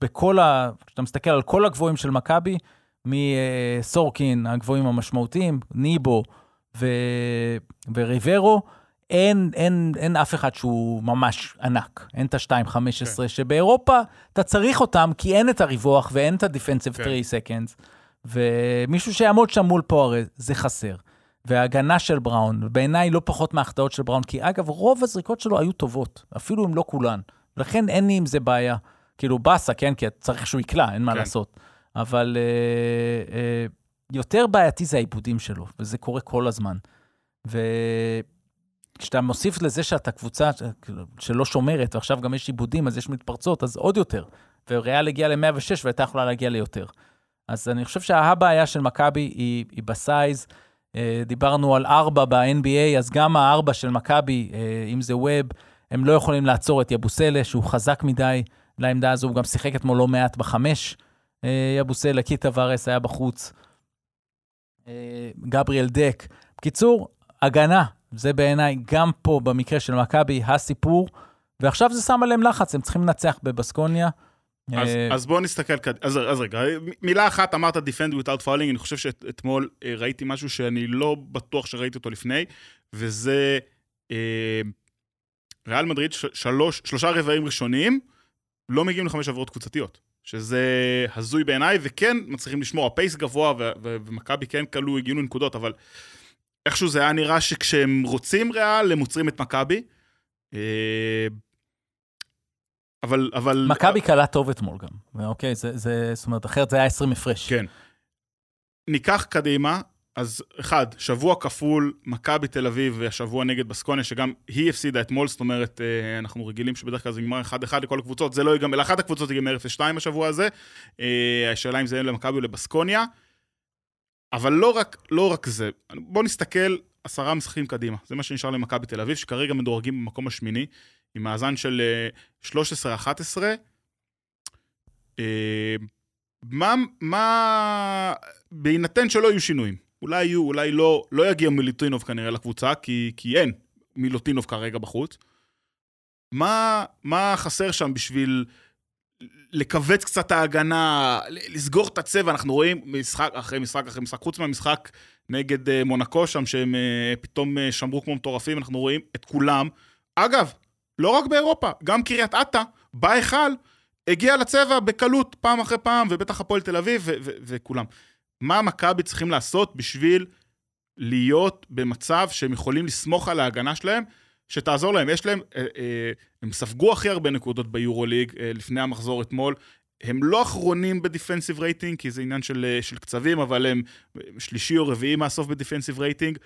בכל ה... כשאתה מסתכל על כל הגבוהים של מכבי, מסורקין, הגבוהים המשמעותיים, ניבו ו... וריברו, אין, אין, אין אף אחד שהוא ממש ענק. אין את ה-2.15, כן. שבאירופה אתה צריך אותם, כי אין את הריווח ואין את ה-defensive כן. 3 seconds, ומישהו שיעמוד שם מול פוארה, זה חסר. וההגנה של בראון, בעיניי לא פחות מההחטאות של בראון, כי אגב, רוב הזריקות שלו היו טובות, אפילו אם לא כולן. לכן אין לי עם זה בעיה. כאילו, באסה, כן? כי צריך שהוא יקלע, אין מה כן. לעשות. אבל אה, אה, יותר בעייתי זה העיבודים שלו, וזה קורה כל הזמן. וכשאתה מוסיף לזה שאתה קבוצה שלא שומרת, ועכשיו גם יש עיבודים, אז יש מתפרצות, אז עוד יותר. וריאל הגיעה ל-106 והייתה יכולה להגיע ליותר. אז אני חושב שהבעיה של מכבי היא, היא בסייז. אה, דיברנו על ארבע ב-NBA, אז גם הארבע של מכבי, אה, אם זה ווב, הם לא יכולים לעצור את יבוסלה, שהוא חזק מדי לעמדה הזו, הוא גם שיחק אתמול לא מעט בחמש. אה, יבוסלה, קיטה וארס היה בחוץ. גבריאל דק. בקיצור, הגנה, זה בעיניי גם פה, במקרה של מכבי, הסיפור. ועכשיו זה שם עליהם לחץ, הם צריכים לנצח בבסקוניה. אז, אה, אז בואו נסתכל קדימה. אז, אז רגע, מילה אחת, אמרת Defend without falling, אני חושב שאתמול אה, ראיתי משהו שאני לא בטוח שראיתי אותו לפני, וזה אה, ריאל מדריד, שלוש, שלושה רבעים ראשונים, לא מגיעים לחמש עבירות קבוצתיות. שזה הזוי בעיניי, וכן מצליחים לשמור, הפייס גבוה, ו- ו- ומכבי כן כלו, הגיעו לנקודות, אבל איכשהו זה היה נראה שכשהם רוצים ריאל, הם עוצרים את מכבי. אה, אבל, אבל... מכבי קלה טוב אתמול גם, אוקיי? זה, זה, זאת אומרת, אחרת זה היה 20 הפרש. כן. ניקח קדימה, אז אחד, שבוע כפול, מכבי תל אביב והשבוע נגד בסקוניה, שגם היא הפסידה אתמול, זאת אומרת, אה, אנחנו רגילים שבדרך כלל זה נגמר 1-1 לכל הקבוצות, זה לא ייגמר, לאחת הקבוצות ייגמר 0-2 השבוע הזה. אה, השאלה אם זה יהיה למכבי או לבסקוניה. אבל לא רק, לא רק זה, בואו נסתכל עשרה משחקים קדימה, זה מה שנשאר למכבי תל אביב, שכרגע מדורגים במקום השמיני, עם מאזן של אה, 13-11. אה, מה, מה, בהינתן שלא יהיו שינויים, אולי יהיו, אולי לא, לא יגיע מילוטינוב כנראה לקבוצה, כי, כי אין מילוטינוב כרגע בחוץ. מה, מה חסר שם בשביל לכווץ קצת ההגנה, לסגור את הצבע? אנחנו רואים משחק אחרי משחק אחרי משחק, חוץ מהמשחק נגד uh, מונקו שם, שהם פתאום שמרו כמו מטורפים, אנחנו רואים את כולם. אגב, לא רק באירופה, גם קריית אתא, בהיכל, הגיע לצבע בקלות פעם אחרי פעם, ובטח הפועל תל אביב ו- ו- וכולם. מה מכבי צריכים לעשות בשביל להיות במצב שהם יכולים לסמוך על ההגנה שלהם, שתעזור להם. יש להם, אה, אה, הם ספגו הכי הרבה נקודות ביורוליג אה, לפני המחזור אתמול. הם לא אחרונים בדיפנסיב רייטינג, כי זה עניין של, אה, של קצבים, אבל הם שלישי או רביעי מהסוף בדיפנסיב רייטינג.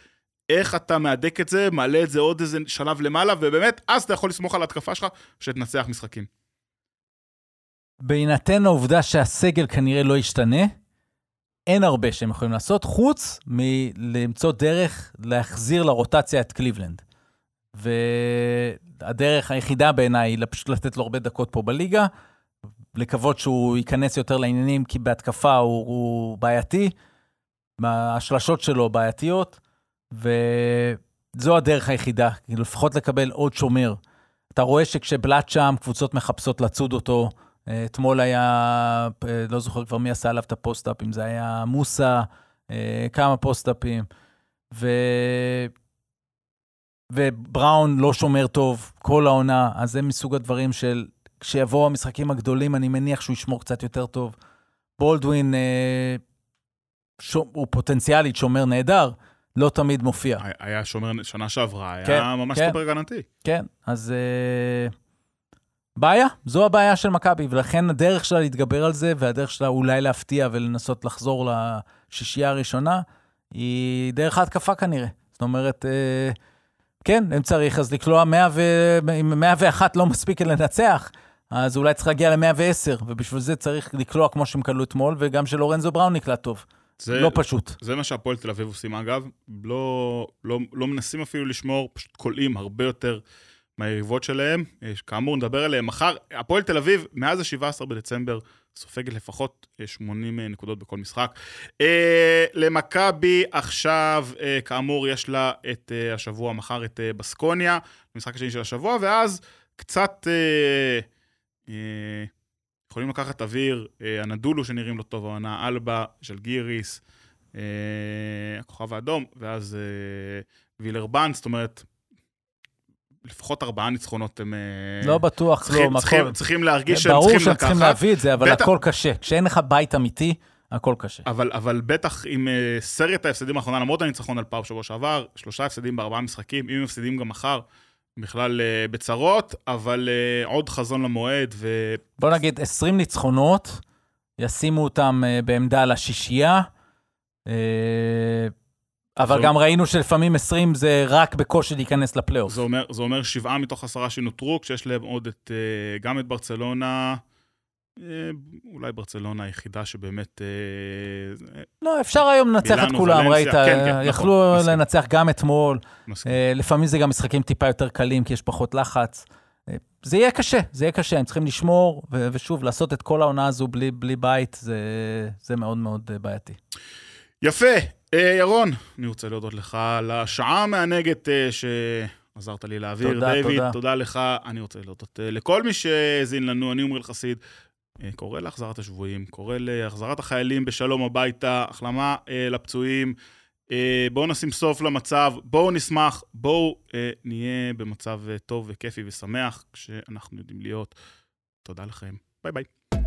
איך אתה מהדק את זה, מעלה את זה עוד איזה שלב למעלה, ובאמת, אז אתה יכול לסמוך על ההתקפה שלך, שתנצח משחקים. בהינתן העובדה שהסגל כנראה לא ישתנה, אין הרבה שהם יכולים לעשות, חוץ מלמצוא דרך להחזיר לרוטציה את קליבלנד. והדרך היחידה בעיניי היא פשוט לתת לו הרבה דקות פה בליגה, לקוות שהוא ייכנס יותר לעניינים, כי בהתקפה הוא, הוא בעייתי, השלשות שלו בעייתיות, וזו הדרך היחידה, כאילו לפחות לקבל עוד שומר. אתה רואה שכשבלאט שם, קבוצות מחפשות לצוד אותו, אתמול היה, לא זוכר כבר מי עשה עליו את הפוסט-אפ, אם זה היה מוסה, אה, כמה פוסט-אפים, ו... ובראון לא שומר טוב כל העונה, אז זה מסוג הדברים של, כשיבואו המשחקים הגדולים, אני מניח שהוא ישמור קצת יותר טוב. בולדווין אה, ש... הוא פוטנציאלית שומר נהדר, לא תמיד מופיע. היה שומר שנה שעברה, כן, היה ממש כן. סופר הגנתי. כן, אז אה, בעיה, זו הבעיה של מכבי, ולכן הדרך שלה להתגבר על זה, והדרך שלה אולי להפתיע ולנסות לחזור לשישייה הראשונה, היא דרך ההתקפה כנראה. זאת אומרת, אה, כן, אם צריך, אז לקלוע 100 ו... אם 101 לא מספיק לנצח, אז אולי צריך להגיע ל-110, ובשביל זה צריך לקלוע כמו שהם קלעו אתמול, וגם שלורנזו בראון נקלע טוב. זה, לא פשוט. זה מה שהפועל תל אביב עושים אגב, לא, לא, לא מנסים אפילו לשמור, פשוט כולאים הרבה יותר מהיריבות שלהם. יש- כאמור, נדבר עליהם מחר. הפועל תל אביב, מאז ה-17 בדצמבר, סופגת לפחות אה, 80 נקודות בכל משחק. אה, למכבי עכשיו, אה, כאמור, יש לה את אה, השבוע, מחר את אה, בסקוניה, המשחק השני של השבוע, ואז קצת... אה, אה, יכולים לקחת אוויר, אה, הנדולו שנראים לא טוב העונה, אלבה, ז'לגיריס, אה, הכוכב האדום, ואז אה, וילרבן, זאת אומרת, לפחות ארבעה ניצחונות הם... לא בטוח, צריכים, כלום, צריכים, הכל. צריכים להרגיש שהם ברור צריכים שהם לקחת. צריכים להביא את זה, אבל בטח- הכל קשה. כשאין לך בית אמיתי, הכל קשה. אבל, אבל בטח עם סרט ההפסדים האחרונה, למרות הניצחון על פאו שבוע שעבר, שלושה הפסדים בארבעה משחקים, אם הם מפסידים גם מחר, בכלל uh, בצרות, אבל uh, עוד חזון למועד, ו... בוא נגיד 20 ניצחונות, ישימו אותם אה, בעמדה לשישייה, אה, אבל גם ראינו שלפעמים 20 זה רק בקושי להיכנס לפלייאוף. זה אומר, זה אומר שבעה מתוך עשרה שנותרו, כשיש להם עוד את, אה, גם את ברצלונה, אה, אולי ברצלונה היחידה שבאמת... אה, לא, אפשר היום לנצח את כולם, ראית? כן, כן, נכון, יכלו מסכים. לנצח גם אתמול. מסכים. אה, לפעמים זה גם משחקים טיפה יותר קלים, כי יש פחות לחץ. אה, זה יהיה קשה, זה יהיה קשה, הם צריכים לשמור, ו- ושוב, לעשות את כל העונה הזו בלי, בלי בית, זה, זה מאוד מאוד אה, בעייתי. יפה. אה, ירון, אני רוצה להודות לך על השעה המענגת אה, שעזרת לי להעביר. תודה, דיוויד, תודה. תודה לך. אני רוצה להודות אה, לכל מי שהאזין לנו, אני עמרי חסיד. אה, קורא להחזרת השבויים, קורא להחזרת החיילים בשלום הביתה, החלמה אה, לפצועים. אה, בואו נשים סוף למצב, בואו נשמח, בואו נהיה במצב טוב וכיפי ושמח, כשאנחנו יודעים להיות. תודה לכם. ביי ביי.